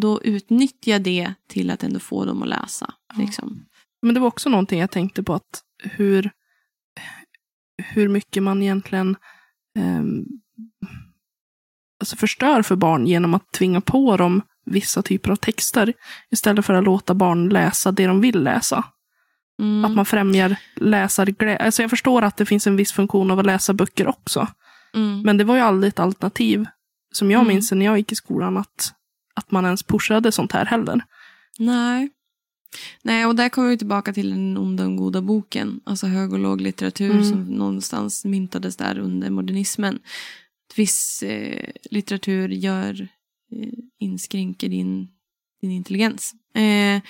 då utnyttja det till att ändå få dem att läsa. Ja. Liksom. Men det var också någonting jag tänkte på att hur, hur mycket man egentligen ehm, alltså förstör för barn genom att tvinga på dem vissa typer av texter istället för att låta barn läsa det de vill läsa. Mm. Att man främjar läsarglädje. Alltså jag förstår att det finns en viss funktion av att läsa böcker också. Mm. Men det var ju aldrig ett alternativ, som jag Mm. minns när jag gick i skolan, att, att man ens pushade sånt här heller. Nej. Nej, och där kommer vi tillbaka till den onda och goda boken. Alltså hög och låg litteratur Mm. som någonstans myntades där under modernismen. viss eh, litteratur gör, eh, inskränker din, din intelligens. Eh,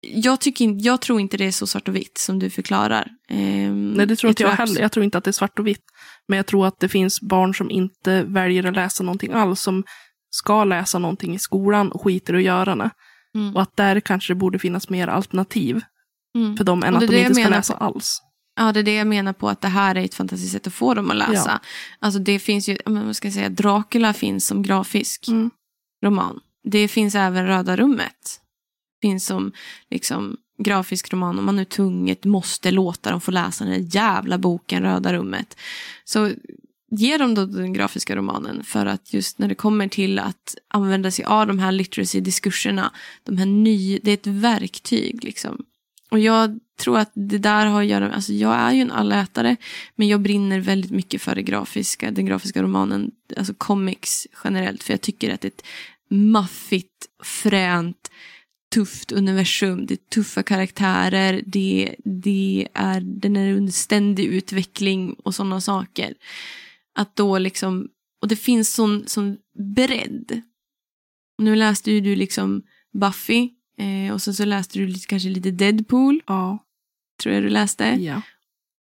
jag, tycker, in- jag tror inte det är så svart och vitt som du förklarar. Eh, Nej, det tror inte jag abs- heller. Jag tror inte att det är svart och vitt. Men jag tror att det finns barn som inte väljer att läsa någonting alls, som ska läsa någonting i skolan och skiter i att göra det. Mm. Och att där kanske det borde finnas mer alternativ Mm. för dem än att de inte ska läsa på- alls. Ja, det är det jag menar på att det här är ett fantastiskt sätt att få dem att läsa. Ja. Alltså det finns ju, vad ska jag säga, Dracula finns som grafisk Mm. roman. Det finns även Röda rummet. Finns som liksom grafisk roman om man nu tvunget måste låta dem få läsa den där jävla boken Röda rummet. Så ge dem då den grafiska romanen för att just när det kommer till att använda sig av de här literacy-diskurserna, de här ny, det är ett verktyg liksom. Och jag tror att det där har att göra alltså jag är ju en allätare, men jag brinner väldigt mycket för det grafiska, den grafiska romanen, alltså comics generellt, för jag tycker att det är ett maffigt, fränt, tufft universum, det är tuffa karaktärer, det, det är, den är under ständig utveckling och sådana saker. Att då liksom, och det finns sån, sån bredd. Nu läste ju du liksom Buffy, eh, och sen så läste du lite, kanske lite Deadpool, Ja. tror jag du läste. ja.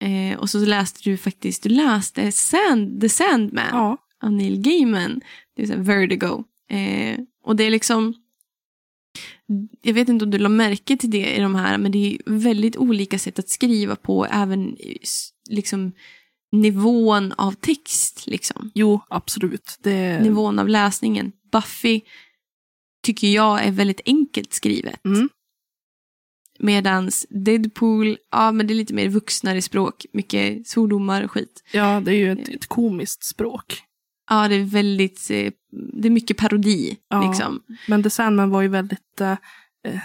Eh, och så läste du faktiskt, du läste Sand, The Sandman ja. av Neil Gaiman. Det är så Vertigo. Eh, och det är liksom, jag vet inte om du la märke till det i de här, men det är väldigt olika sätt att skriva på, även liksom nivån av text. Liksom. Jo, absolut. Det... Nivån av läsningen. Buffy tycker jag är väldigt enkelt skrivet. Mm. Medans Deadpool, ja men det är lite mer vuxnare språk. Mycket svordomar och skit. Ja, det är ju ett, ett komiskt språk. Ja, det är väldigt, eh, det är mycket parodi. Ja. Liksom. Men The Sandman var ju väldigt... Eh, eh,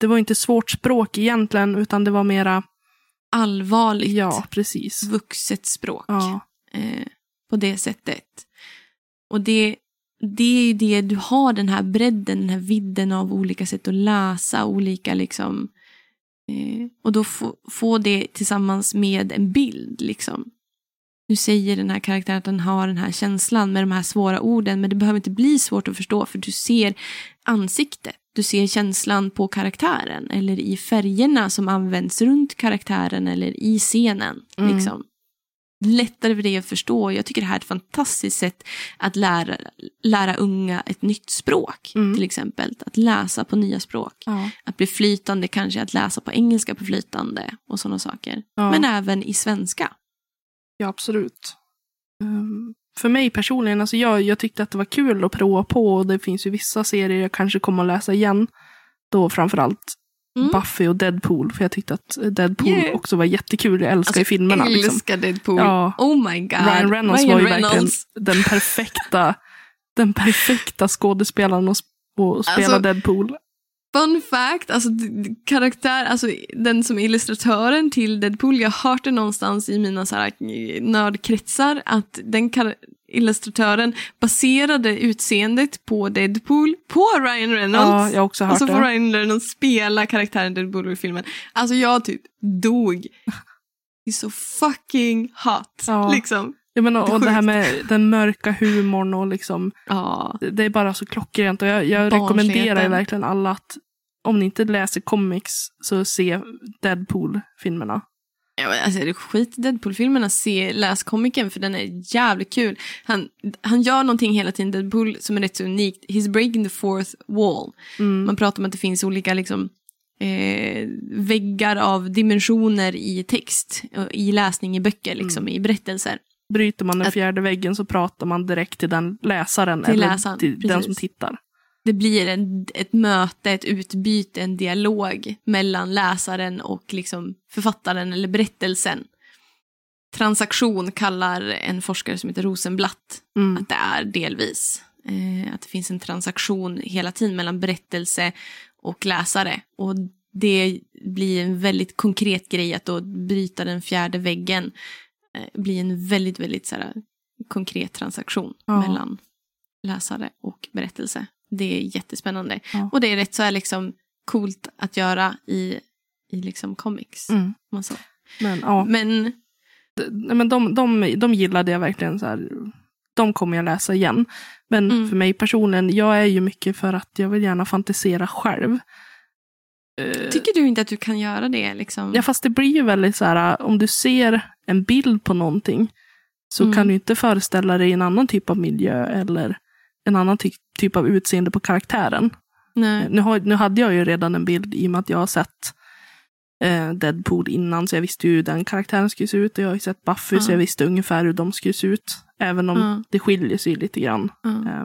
det var inte svårt språk egentligen, utan det var mera... Allvarligt, Ja, precis. vuxet språk. Ja. Eh, på det sättet. Och det, det är ju det, du har den här bredden, den här vidden av olika sätt att läsa, olika liksom... Eh, och då få, få det tillsammans med en bild liksom. Nu säger den här karaktären att den har den här känslan med de här svåra orden, men det behöver inte bli svårt att förstå för du ser ansiktet. Du ser känslan på karaktären eller i färgerna som används runt karaktären eller i scenen. Mm. Liksom. Lättare för dig att förstå. Jag tycker det här är ett fantastiskt sätt att lära, lära unga ett nytt språk. Mm. Till exempel. Att läsa på nya språk. Ja. Att bli flytande kanske, att läsa på engelska på flytande och sådana saker. Ja. Men även i svenska. Ja, absolut. Ehm, för mig personligen, alltså jag, jag tyckte att det var kul att prova på och det finns ju vissa serier jag kanske kommer att läsa igen. Då framförallt Mm. Buffy och Deadpool, för jag tyckte att Deadpool Yeah. också var jättekul. Jag älskar ju filmerna. jag Liksom. älskar Deadpool. Ja. Oh my god. Ryan Reynolds Ryan var ju Reynolds. verkligen den perfekta, den perfekta skådespelaren att sp- att spela Alltså, Deadpool. Fun fact, alltså karaktär, alltså den som är illustratören till Deadpool, jag har hört det någonstans i mina så här, eh, nördkretsar att den illustratören baserade utseendet på Deadpool på Ryan Reynolds. Ja, jag har också hört och så får. Ryan Reynolds spela karaktären Deadpool i filmen. Alltså jag typ dog. Är så fucking hot. Ja. Liksom. Jag menar, och det här med den mörka humorn och liksom, Ja. det- det är bara så klockrent. Och jag, jag rekommenderar verkligen alla att om ni inte läser comics så se Deadpool-filmerna. Ja, men alltså, är det skit Deadpool-filmerna, se, läs komikern för den är jävligt kul. Han, han gör någonting hela tiden, Deadpool, som är rätt så unikt. He's breaking the fourth wall. Mm. Man pratar om att det finns olika liksom, eh, väggar av dimensioner i text, i läsning i böcker, liksom, Mm. i berättelser. Bryter man den Att- fjärde väggen så pratar man direkt till den läsaren Till eller läsaren, till den precis. som tittar. Det blir en, ett möte, ett utbyte, en dialog mellan läsaren och liksom författaren eller berättelsen. Transaktion kallar en forskare som heter Rosenblatt Mm. att det är delvis. Eh, att det finns en transaktion hela tiden mellan berättelse och läsare. Och det blir en väldigt konkret grej att då bryta den fjärde väggen. Eh, blir en väldigt, väldigt så här, konkret transaktion Ja. mellan läsare och berättelse. Det är jättespännande. Ja. Och det är rätt så här liksom coolt att göra i, i liksom comics. Mm. man så. Men ja, Men men de, de, de gillade jag verkligen så här. de kommer jag läsa igen. Men Mm. för mig personligen, jag är ju mycket för att jag vill gärna fantisera själv. Eh, Tycker du inte att du kan göra det? Liksom? Ja, fast det blir ju väldigt så här, om du ser en bild på någonting så Mm. kan du inte föreställa dig en annan typ av miljö eller en annan ty typ av utseende på karaktären. Nej. Nu, har, nu hade jag ju redan en bild i och med att jag har sett eh, Deadpool innan, så jag visste ju hur den karaktären skulle se ut. Och jag har ju sett Buffy, så Ja. jag visste ungefär hur de skulle se ut. Även om Ja. det skiljer sig lite grann. Ja. Eh,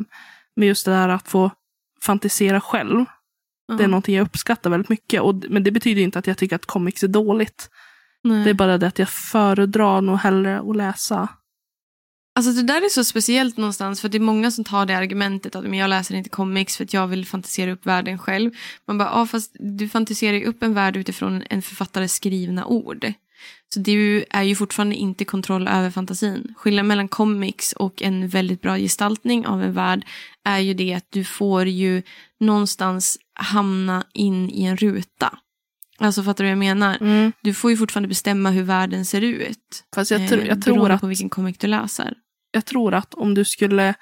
men just det där att få fantisera själv, det är någonting jag uppskattar väldigt mycket. Och, men det betyder inte att jag tycker att comics är dåligt. Nej. Det är bara det att jag föredrar nog hellre att läsa. Alltså det där är så speciellt någonstans för det är många som tar det argumentet att men jag läser inte comics för att jag vill fantisera upp världen själv. Man bara, ja fast du fantiserar ju upp en värld utifrån en författares skrivna ord. Så det är ju fortfarande inte kontroll över fantasin. Skillnaden mellan comics och en väldigt bra gestaltning av en värld är ju det att du får ju någonstans hamna in i en ruta. Alltså fattar du vad jag menar? Du får ju fortfarande bestämma hur världen ser ut. Fast jag, tr- eh, jag, tror beroende att, på vilken comic du läser. Jag tror att om du skulle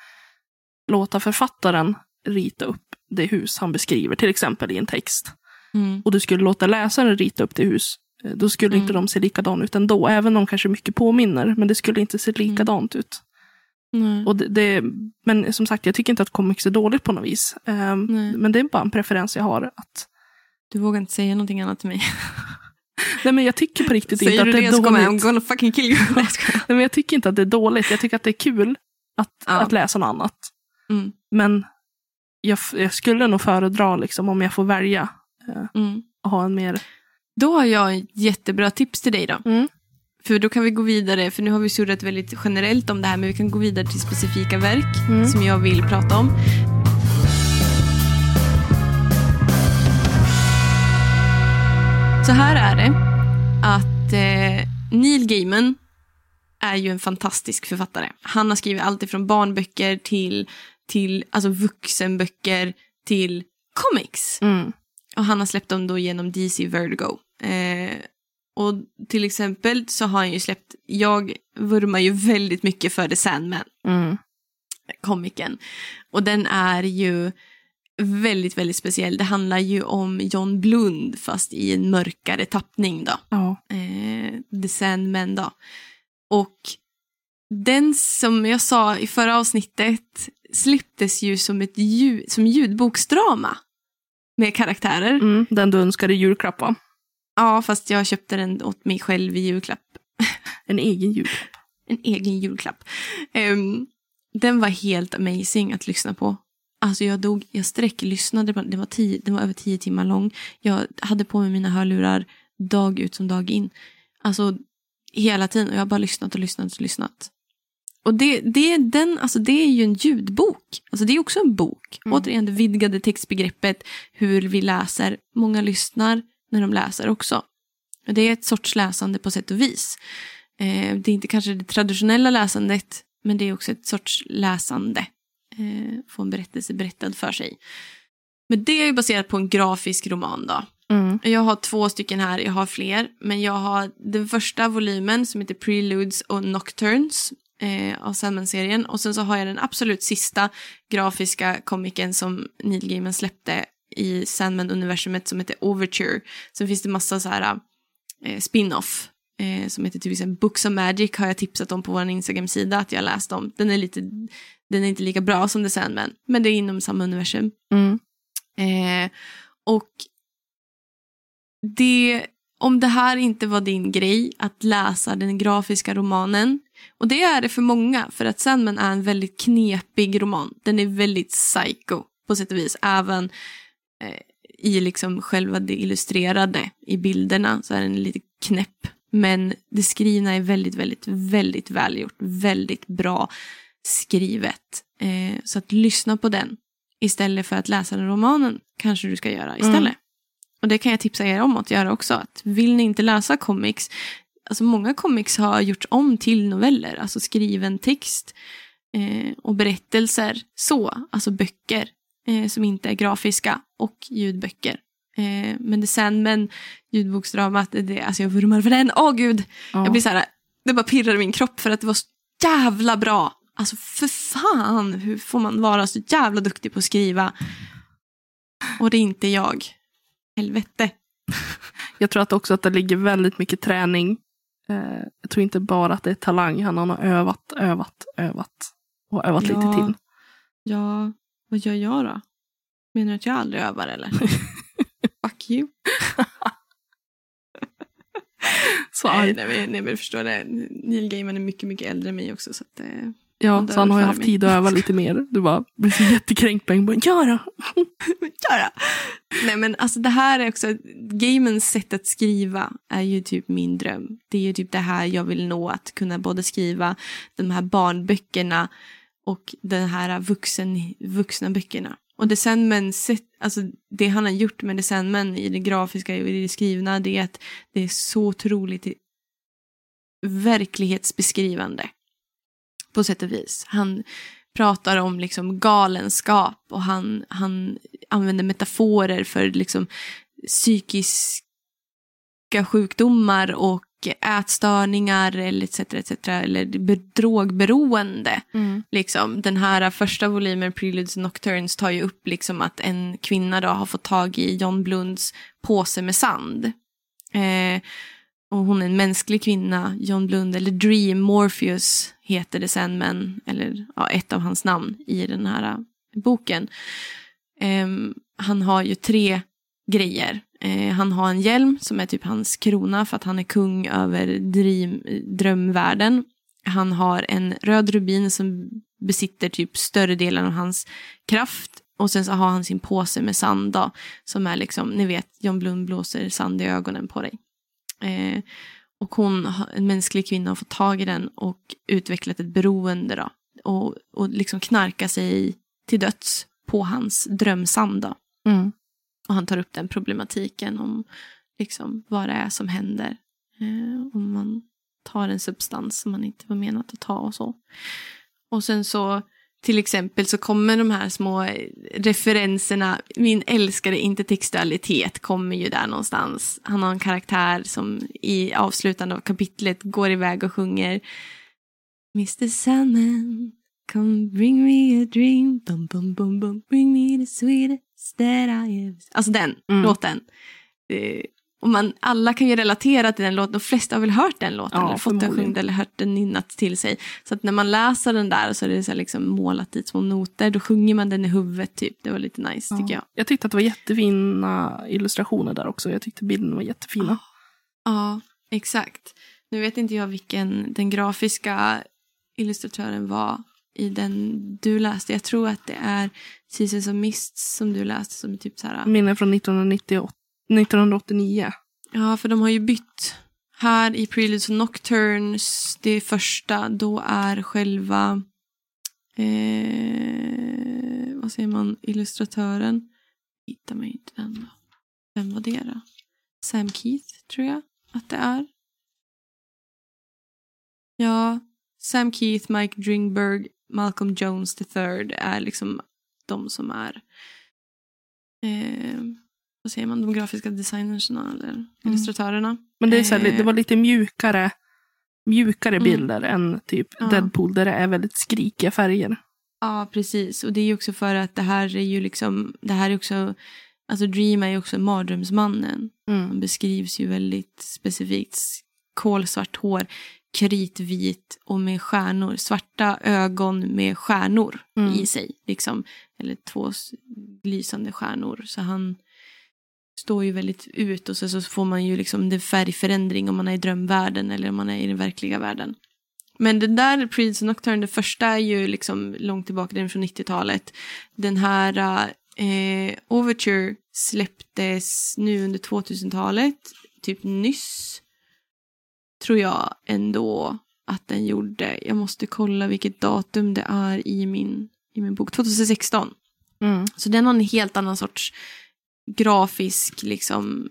låta författaren rita upp det hus han beskriver, till exempel i en text, Mm. och du skulle låta läsaren rita upp det hus, eh, då skulle Mm. inte de se likadana ut ändå. Även om de kanske mycket påminner, men det skulle inte se Mm. likadant ut. Nej. Och det, det, men som sagt, jag tycker inte att comics är dåligt på något vis. Nej. men det är bara en preferens jag har. Att, Du vågar inte säga någonting annat till mig. nej, men jag tycker på riktigt inte Säger att du det det är så kommer jag I'm dåligt. gonna fucking kill you. Nej, men jag tycker inte att det är dåligt. Jag tycker att det är kul att, Ja. att läsa något annat. Mm. Men jag, jag skulle nog föredra, liksom, om jag får välja, Mm. att ha en mer... Då har jag ett jättebra tips till dig då. Mm. För då kan vi gå vidare, för nu har vi surrat väldigt generellt om det här, men vi kan gå vidare till specifika verk Mm. som jag vill prata om. Så här är det, att eh, Neil Gaiman är ju en fantastisk författare. Han har skrivit allt ifrån barnböcker till, till alltså vuxenböcker till comics. Mm. Och han har släppt dem då genom DC Vertigo. Eh, och till exempel så har han ju släppt, jag vurmar ju väldigt mycket för The Sandman, Mm. komikern. Och den är ju väldigt, väldigt speciell. Det handlar ju om John Blund fast i en mörkare tappning då. Ja. Eh, The Sandman då. Och den som jag sa i förra avsnittet släpptes ju som ett ljud, som ljudboksdrama. Med karaktärer. Mm. Den du önskade julklapp, va? Ja, fast jag köpte den åt mig själv i julklapp. En egen jul. En egen julklapp. Ehm, den var helt amazing att lyssna på. Alltså jag dog, jag sträcklyssnade, Den var, tio, den var över tio timmar lång. Jag hade på mig mina hörlurar dag ut som dag in. Alltså hela tiden och jag har bara lyssnat och lyssnat och lyssnat. Och det, det, är den, alltså det är ju en ljudbok. Alltså det är också en bok. Mm. Återigen det vidgade textbegreppet, hur vi läser. Många lyssnar när de läser också. Och Det är ett sorts läsande på sätt och vis. Eh, det är inte kanske det traditionella läsandet, men det är också ett sorts läsande. Eh, få en berättelse berättad för sig. Men det är ju baserat på en grafisk roman då. Mm. Jag har två stycken här, jag har fler. Men jag har den första volymen som heter Preludes och Nocturnes eh, av Sandman-serien. Och sen så har jag den absolut sista grafiska komiken som Neil Gaiman släppte i Sandman-universumet som heter Overture. Sen finns det massa så här eh, spin-off eh, som heter typ exempel Books of Magic har jag tipsat om på vår Instagram-sida att jag läst om. Den är, lite, den är inte lika bra som The Sandman, men det är inom samma universum. Mm. Eh, och det, om det här inte var din grej att läsa den grafiska romanen, och det är det för många, för att Sandman är en väldigt knepig roman. Den är väldigt psycho på sätt och vis, även eh, i liksom själva det illustrerade, i bilderna så är den lite knäpp. Men det skrivna är väldigt, väldigt, väldigt välgjort, väldigt bra skrivet. Eh, så att lyssna på den istället för att läsa den romanen kanske du ska göra istället. Mm. Och det kan jag tipsa er om att göra också. Att vill ni inte läsa comics, alltså många comics har gjorts om till noveller, alltså skriven text eh, och berättelser. Så, alltså böcker eh, som inte är grafiska och ljudböcker. Eh, men The Sandman, ljudboksdramat, det, alltså jag vurmar för den. Åh gud! Ja. Jag blir så här, det bara pirrar i min kropp för att det var så jävla bra. Alltså för fan, hur får man vara så jävla duktig på att skriva? Och det är inte jag. Helvete. Jag tror att också att det ligger väldigt mycket träning. Eh, jag tror inte bara att det är talang. Han har övat, övat, övat. Och övat Ja. lite till. Ja, vad gör jag då? Menar du att jag aldrig övar eller? Fuck you. Så Nej, nej, nej men du förstår det. Neil Gaiman är mycket, mycket äldre än mig också. Så att, eh, Ja, så han har ju haft tid att öva lite mer. Du bara blir så jättekränkt på en gång. Ja då. Nej men alltså det här är också, gamens sätt att skriva är ju typ min dröm. Det är ju typ det här jag vill nå, att kunna både skriva de här barnböckerna och den här vuxen, vuxna böckerna. Och sätt- alltså det han har gjort med The Sandman i det grafiska och i det skrivna, det är att det är så otroligt verklighetsbeskrivande. På sätt och vis. Han pratar om liksom galenskap och han, han använder metaforer för liksom psykiska sjukdomar och ätstörningar eller etc. etc. eller be- drogberoende. Liksom, den här första volymen, Preludes Nocturnes, tar ju upp liksom att en kvinna då har fått tag i John Blunds påse med sand. Eh, och hon är en mänsklig kvinna, John Blund, eller Dream Morpheus heter det sen, men, eller ja, ett av hans namn i den här äh, boken. Um, han har ju tre grejer. Uh, han har en hjälm som är typ hans krona för att han är kung över dream, drömvärlden. Han har en röd rubin som besitter typ större delen av hans kraft. Och sen så har han sin påse med sand då, som är liksom, ni vet, John Blund blåser sand i ögonen på dig. Eh, och hon, en mänsklig kvinna, har fått tag i den och utvecklat ett beroende då. Och, och liksom knarka sig till döds på hans drömsand då. Mm. Och han tar upp den problematiken om liksom vad det är som händer. Eh, om man tar en substans som man inte var menat att ta och så. Och sen så till exempel så kommer de här små eh, referenserna. Min älskade intertextualitet kommer ju där någonstans. Han har en karaktär som i avslutande av kapitlet går iväg och sjunger Mr Sandman, come bring me a dream, bum bum bum bum, bring me the sweetest that I ever... Alltså den Mm. låten. Och man, alla kan ju relatera till den låten, de flesta har väl hört den låten, Ja, eller fått den sjungd eller hört den nynnat till sig. Så att när man läser den där så är det så liksom målat i små noter, då sjunger man den i huvudet typ. Det var lite nice tycker jag. Jag tyckte att det var jättefina illustrationer där också. Jag tyckte bilderna var jättefina. Ja, exakt. Nu vet inte jag vilken den grafiska illustratören var i den du läste. Jag tror att det är Seasons of Mists som du läste som typ så här. Minne från 1998, 1989. Ja, för de har ju bytt. Här i Preludes och Nocturnes, det första, då är själva, eh, vad säger man, illustratören. Hittar man inte den då. Vem var det då? Sam Keith, tror jag att det är. Ja, Sam Keith, Mike Dringberg, Malcolm Jones III är liksom de som är eh, vad säger man, de grafiska designerserna eller illustratörerna. Men det, är så här, Eh. det var lite mjukare, mjukare Mm. bilder än typ Ja. Deadpool där det är väldigt skrikiga färger. Ja, precis. Och det är ju också för att det här är ju liksom, det här är också, alltså Dream är ju också mardrömsmannen. Mm. Han beskrivs ju väldigt specifikt. Kolsvart hår, kritvit och med stjärnor. Svarta ögon med stjärnor Mm. i sig. Liksom. Eller två lysande stjärnor. Så han står ju väldigt ut och så, så får man ju liksom en färgförändring om man är i drömvärlden eller om man är i den verkliga världen. Men den där Prince Nocturne, det första är ju liksom långt tillbaka, den är från 90-talet. Den här eh, Overture släpptes nu under 2000-talet, typ nyss. Tror jag ändå att den gjorde. Jag måste kolla vilket datum det är i min, i min bok. 2016. Mm. Så den har en helt annan sorts grafisk liksom,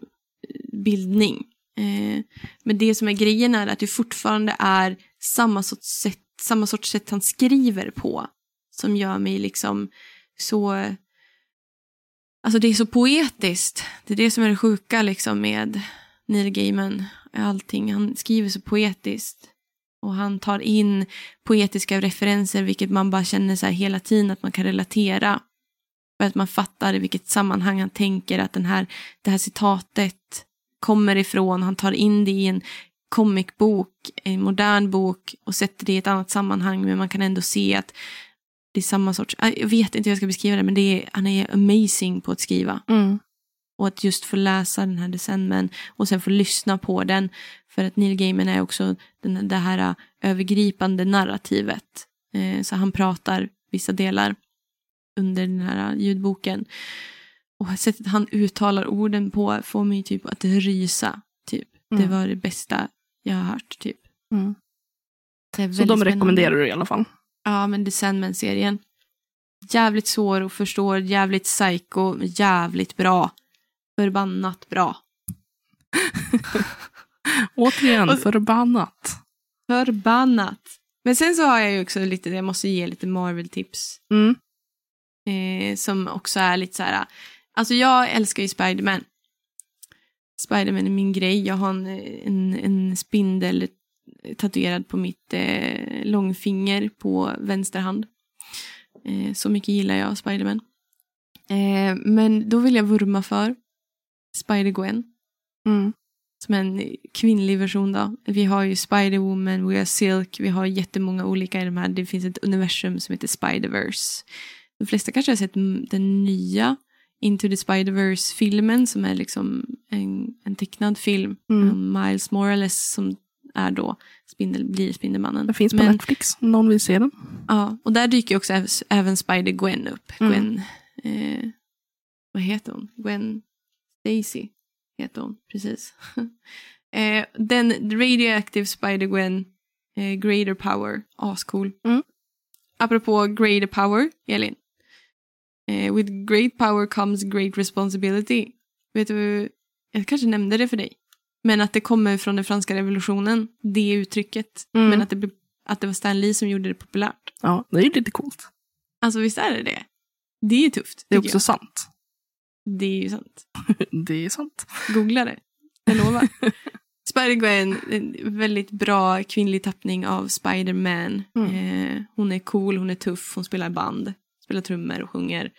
bildning. Eh, men det som är grejen är att det fortfarande är samma sorts sätt, samma sorts sätt han skriver på. Som gör mig liksom så... Alltså det är så poetiskt. Det är det som är det sjuka liksom med Neil Gaiman. Allting. Han skriver så poetiskt. Och han tar in poetiska referenser vilket man bara känner så här hela tiden att man kan relatera. För att man fattar i vilket sammanhang han tänker att den här, det här citatet kommer ifrån. Han tar in det i en comicbok, en modern bok och sätter det i ett annat sammanhang men man kan ändå se att det är samma sorts, jag vet inte hur jag ska beskriva det men det är, han är amazing på att skriva. Mm. Och att just få läsa den här decemben och sen få lyssna på den. För att Neil Gaiman är också den, det här övergripande narrativet. Eh, så han pratar vissa delar under den här ljudboken. Och sättet han uttalar orden på får mig typ att rysa. Typ. Mm. Det var det bästa jag har hört. Typ. Mm. Det är Så de spännande. rekommenderar du i alla fall. Ja, men The Sandman-serien. Jävligt svår och förstår, jävligt psycho, jävligt bra. Förbannat bra. Återigen, Och- förbannat. Förbannat. Men sen så har jag ju också lite, jag måste ge lite Marvel-tips. Mm. Eh, som också är lite så här, alltså jag älskar ju Spiderman. Spiderman är min grej. Jag har en, en, en spindel tatuerad på mitt eh, långfinger på vänster hand. Eh, så mycket gillar jag Spiderman. Eh, men då vill jag vurma för Spider-Gwen. Mm. Som en kvinnlig version då. Vi har ju Spider-Woman, vi har Silk, vi har jättemånga olika i de här. Det finns ett universum som heter Spider-Verse. De flesta kanske har sett den nya Into the Spider-Verse-filmen som är liksom en, en tecknad film. Mm. om Miles Morales som är då spindel, blir Spindelmannen. Den finns på Men- Netflix om någon vill se den. Ja, och där dyker också äv- även Spider-Gwen upp. Mm. Gwen, eh, vad heter hon? Gwen Stacy heter hon, precis. eh, den Radioactive Spider-Gwen, eh, Greater Power, ascool. Mm. Apropå Greater Power, Elin. Eh, with great power comes great responsibility. Vet du, jag kanske nämnde det för dig. Men att det kommer från den franska revolutionen, det uttrycket. Mm. Men att det, att det var Stan Lee som gjorde det populärt. Ja, det är ju lite coolt. Alltså visst är det det? Det är ju tufft. Det är också sant. jag. Det är ju sant. Det är sant. Googla det. Jag lovar. Spider-Gwen, en väldigt bra kvinnlig tappning av Spider-Man. Mm. Eh, hon är cool, hon är tuff, hon spelar band, spelar trummor och sjunger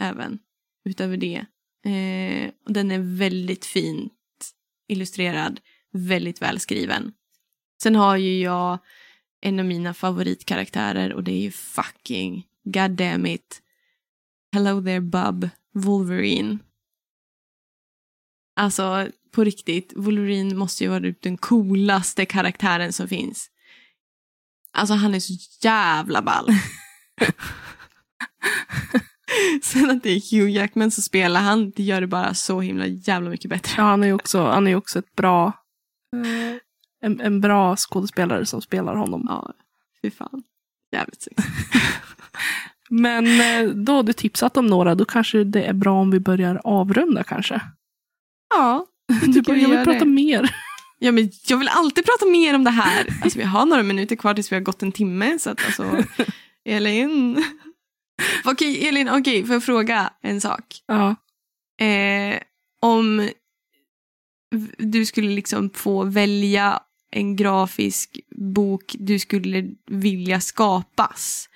även utöver det. Eh, och den är väldigt fint illustrerad, väldigt välskriven. Sen har ju jag en av mina favoritkaraktärer och det är ju fucking goddammit. Hello there bub, Wolverine. Alltså på riktigt, Wolverine måste ju vara typ den coolaste karaktären som finns. Alltså han är så jävla ball. Sen att det är Hugh Jackman som spelar han, det gör det bara så himla jävla mycket bättre. Ja, han är ju också, han är också ett bra, eh, en, en bra skådespelare som spelar honom. Ja, fy fan. Jävligt sexigt. Men eh, då har du tipsat om några, då kanske det är bra om vi börjar avrunda kanske. Ja, Du bara, jag vill prata det. mer. Ja, men jag vill alltid prata mer om det här. Alltså, vi har några minuter kvar tills vi har gått en timme. Så att alltså, Elin. Okej, Elin, okej, får jag fråga en sak? Ja. Eh, om du skulle liksom få välja en grafisk bok du skulle vilja skapas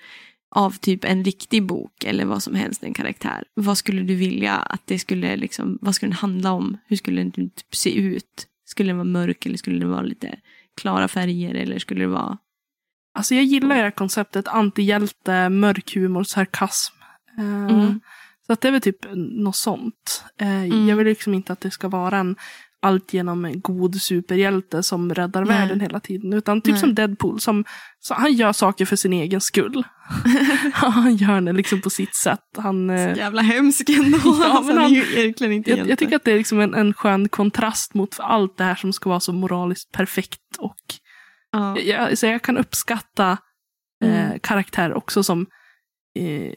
av typ en riktig bok eller vad som helst, en karaktär. Vad skulle du vilja att det skulle liksom, vad skulle den handla om? Hur skulle den typ se ut? Skulle den vara mörk eller skulle den vara lite klara färger eller skulle det vara... Alltså jag gillar det här konceptet antihjälte, mörk humor, sarkasm. Eh, Mm. Så att det är väl typ något sånt. Eh, Mm. Jag vill liksom inte att det ska vara en alltigenom god superhjälte som räddar Nej. världen hela tiden. Utan typ Nej. som Deadpool, som, han gör saker för sin egen skull. han gör det liksom på sitt sätt. Han, eh, Så jävla hemsk ändå. Ja, alltså, han är han- ju egentligen inte jag, hjälte. jag tycker att det är liksom en, en skön kontrast mot allt det här som ska vara så moraliskt perfekt. Och ja. jag, så jag kan uppskatta eh, Mm. karaktärer också som eh,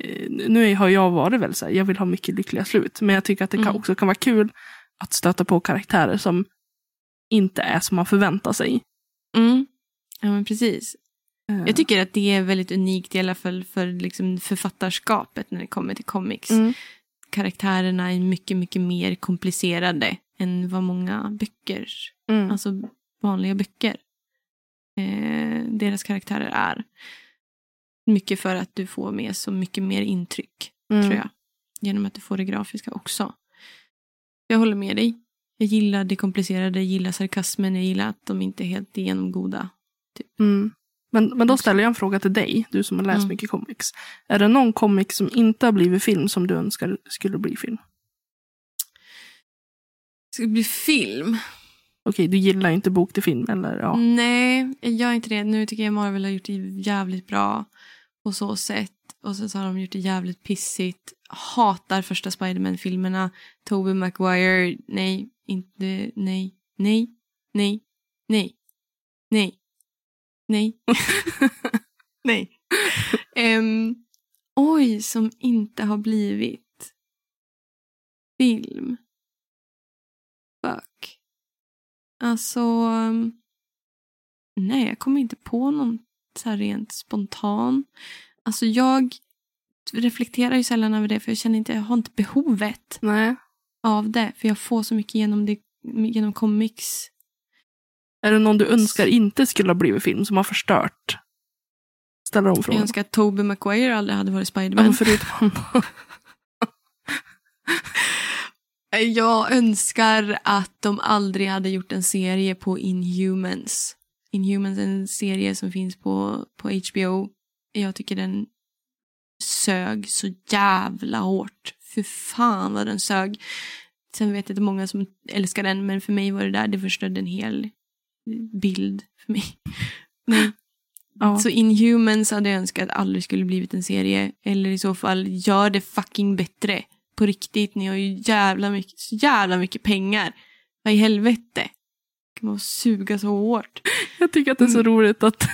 nu har jag varit väl så här, jag vill ha mycket lyckliga slut. Men jag tycker att det kan, Mm. också kan vara kul att stöta på karaktärer som inte är som man förväntar sig. Mm. Ja, men precis. Eh, Jag tycker att det är väldigt unikt i alla fall för liksom författarskapet när det kommer till comics. mm, Karaktärerna är mycket, mycket mer komplicerade än vad många böcker, mm. alltså vanliga böcker. Eh, deras karaktärer är. Mycket för att du får med så mycket mer intryck, Mm. tror jag. Genom att du får det grafiska också. Jag håller med dig. Jag gillar det komplicerade, jag gillar sarkasmen, jag gillar att de inte är helt genomgoda. Mm. Men, men då ställer jag en fråga till dig, du som har läst Mm. mycket comics. Är det någon comic som inte har blivit film som du önskar skulle bli film? Ska bli film? Okej, du gillar inte bok till film, eller ja. Nej, jag gör inte det. Nu tycker jag Marvel har gjort det jävligt bra på så sätt. Och sen så har de gjort det jävligt pissigt. Hatar första Spiderman-filmerna. Tobey Maguire, nej, inte, nej, nej, nej, nej, nej, nej, nej. um, oj, som inte har blivit film. Fuck. Alltså... um, Nej, jag kommer inte på någon så här rent spontan. Alltså jag reflekterar ju sällan över det för jag känner inte, jag har inte behovet Nej. av det. För jag får så mycket genom, det, genom comics. Är det någon du önskar inte skulle ha blivit film som har förstört? Ställer Jag frågan. önskar att Tobey Maguire aldrig hade varit Ja, Spiderman. men förutom han. Jag önskar att de aldrig hade gjort en serie på Inhumans. Inhumans är en serie som finns på, på HBO. Jag tycker den sög så jävla hårt. För fan vad den sög. Sen vet jag är många som älskar den, men för mig var det där, det förstörde en hel bild för mig. Nej. Ja. Så Inhumans hade jag önskat aldrig skulle blivit en serie. Eller i så fall, gör det fucking bättre. På riktigt, ni har ju jävla mycket, så jävla mycket pengar. Vad i helvete? kan man suga så hårt. Jag tycker att det är så Mm. roligt att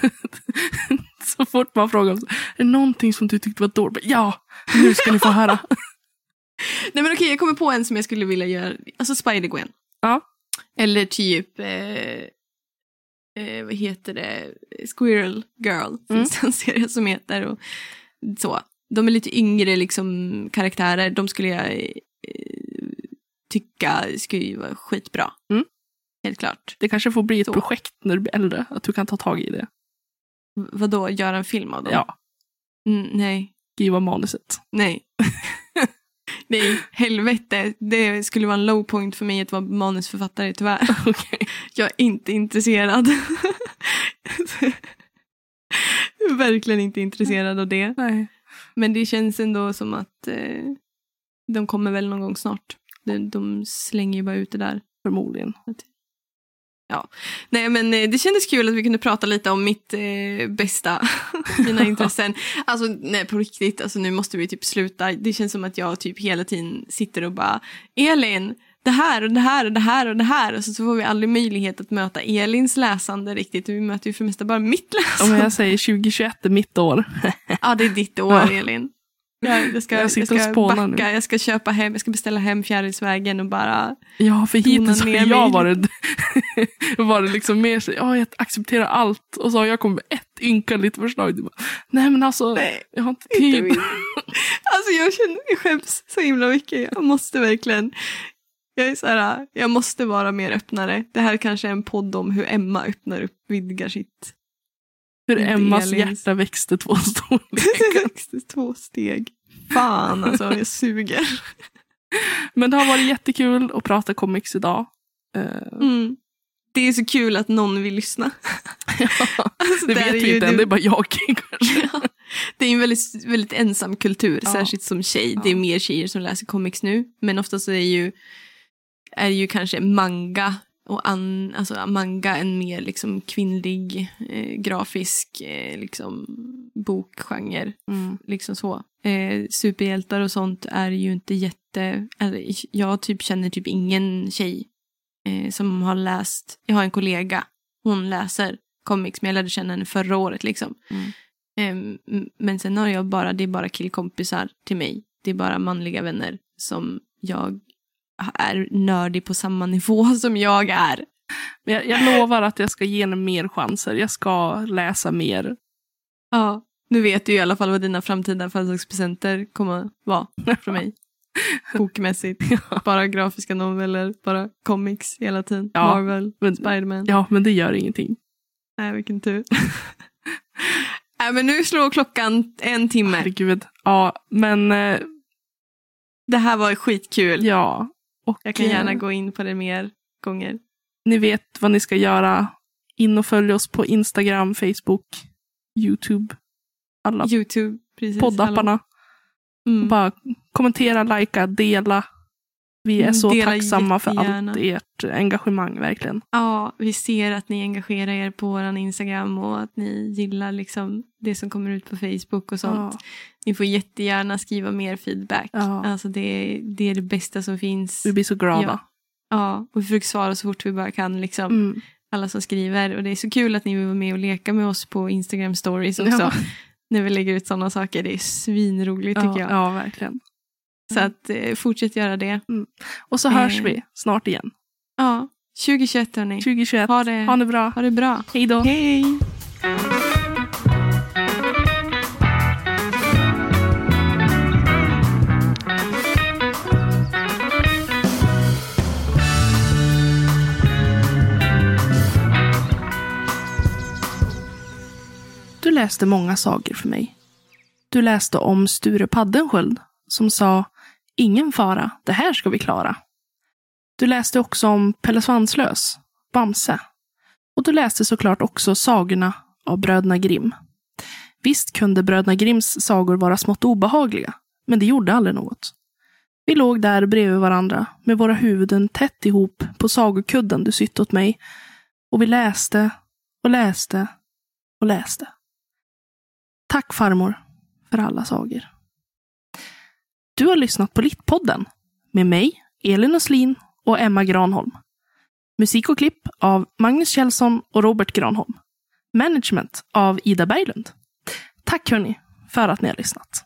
så fort man frågar är det någonting som du tyckte var dåligt? Ja, nu ska ni få höra. Nej men okej, jag kommer på en som jag skulle vilja göra. Alltså Spider-Gwen. Ja. Eller typ, eh, eh, vad heter det, Squirrel Girl. Mm. Finns det en serie som heter. Och så. De är lite yngre liksom karaktärer. De skulle jag eh, tycka skulle vara skitbra. Mm. Helt klart. Det kanske får bli ett Så. projekt när du blir äldre, att du kan ta tag i det. V- Vadå, göra en film av dem? Ja, Mm, nej. skriva manuset. Nej. nej, helvete. Det skulle vara en low point för mig att vara manusförfattare tyvärr. Okej. Jag är inte intresserad. Verkligen inte intresserad av det. Nej. Men det känns ändå som att eh, de kommer väl någon gång snart. De, de slänger ju bara ut det där. Förmodligen. Nej men eh, det kändes kul att vi kunde prata lite om mitt eh, bästa, mina intressen. Alltså nej på riktigt, alltså nu måste vi typ sluta. Det känns som att jag typ hela tiden sitter och bara Elin, det här och det här och det här och det här. Och så, så får vi aldrig möjlighet att möta Elins läsande riktigt. Vi möter ju för mesta bara mitt Om läsande. jag säger 2021 är mitt år. Ja det är ditt år Ja. Elin. Jag, jag ska, Jag jag ska backa, nu. jag ska köpa hem, jag ska beställa hem Fjärilsvägen och bara Ja, för hittills har jag varit, varit liksom mer så, ja, jag accepterar allt. Och så har jag kommit med ett ynka förslag. Bara, Nej men alltså, Nej, jag har inte Inte tid. min. Alltså jag känner jag skäms så himla mycket. Jag måste verkligen. Jag är så här, jag måste vara mer öppnare. Det här kanske är en podd om hur Emma öppnar upp, vidgar sitt. Hur Emmas hjärta växte två storlekar. Det växte två steg. Fan alltså, jag suger. Men det har varit jättekul att prata comics idag. Eh, Mm. Det är så kul att någon vill lyssna. Alltså, det vet vi inte än, det är bara jag kanske. Ja. Det är en väldigt, väldigt ensam kultur, Ja. särskilt som tjej. Det är Ja. mer tjejer som läser comics nu. Men oftast är ju, är ju kanske manga och an, alltså manga en mer liksom kvinnlig eh, grafisk eh, liksom bokgenre. Mm. Liksom så. Eh, superhjältar och sånt är ju inte jätte... Eller, jag typ känner typ ingen tjej eh, som har läst... Jag har en kollega, hon läser comics, men jag lärde känna henne förra året liksom. Mm. Ehm, men sen har jag bara, det är bara killkompisar till mig. Det är bara manliga vänner som jag är nördig på samma nivå som jag är. Jag, jag lovar att jag ska ge henne mer chanser. Jag ska läsa mer. Ja, nu vet du i alla fall vad dina framtida födelsedagspresenter kommer att vara från mig. Bokmässigt. Bara grafiska noveller, bara comics hela tiden. Ja, Marvel, Men, Spiderman. ja, men det gör ingenting. Nej, vilken tur. Nej, men nu slår klockan en timme. Herregud. Ja, men eh, Det här var skitkul. ja. Och Jag kan eh, gärna gå in på det mer gånger. Ni vet vad ni ska göra. In och följ oss på Instagram, Facebook, YouTube. Alla Youtube, precis. poddapparna. Mm. Bara kommentera, likea, dela. Vi är Mm, så dela tacksamma för allt ert engagemang, verkligen. Ja, vi ser att ni engagerar er på vår Instagram och att ni gillar liksom det som kommer ut på Facebook och sånt. Ja, Ni får jättegärna skriva mer feedback. Ja. Alltså det, det är det bästa som finns. vi blir så glada. Ja. Ja, och vi försöker svara så fort vi bara kan. Liksom. Mm. Alla som skriver. Och det är så kul att ni vill vara med och leka med oss på Instagram stories också. Ja. När vi lägger ut sådana saker. Det är svinroligt tycker Ja, jag. ja, verkligen. Så att eh, fortsätt göra det. Och så hörs Eh. vi snart igen. Ja, 2021 hörni. 2021. Ha det, Ha det bra. ha det bra. Hej då. Hej! Du läste många sagor för mig. Du läste om Sture Paddenskjöld som sa Ingen fara, det här ska vi klara. Du läste också om Pelle Svanslös, Bamse. Och du läste såklart också sagorna av bröderna Grimm. Visst kunde bröderna Grimms sagor vara smått obehagliga, men det gjorde aldrig något. Vi låg där bredvid varandra med våra huvuden tätt ihop på sagokudden du sytt åt mig och vi läste och läste och läste. Tack farmor för alla sagor. Du har lyssnat på Littpodden med mig, Elin Östlin och Emma Granholm. Musik och klipp av Magnus Kjellson och Robert Granholm. Management av Ida Berglund. Tack hörni för att ni har lyssnat.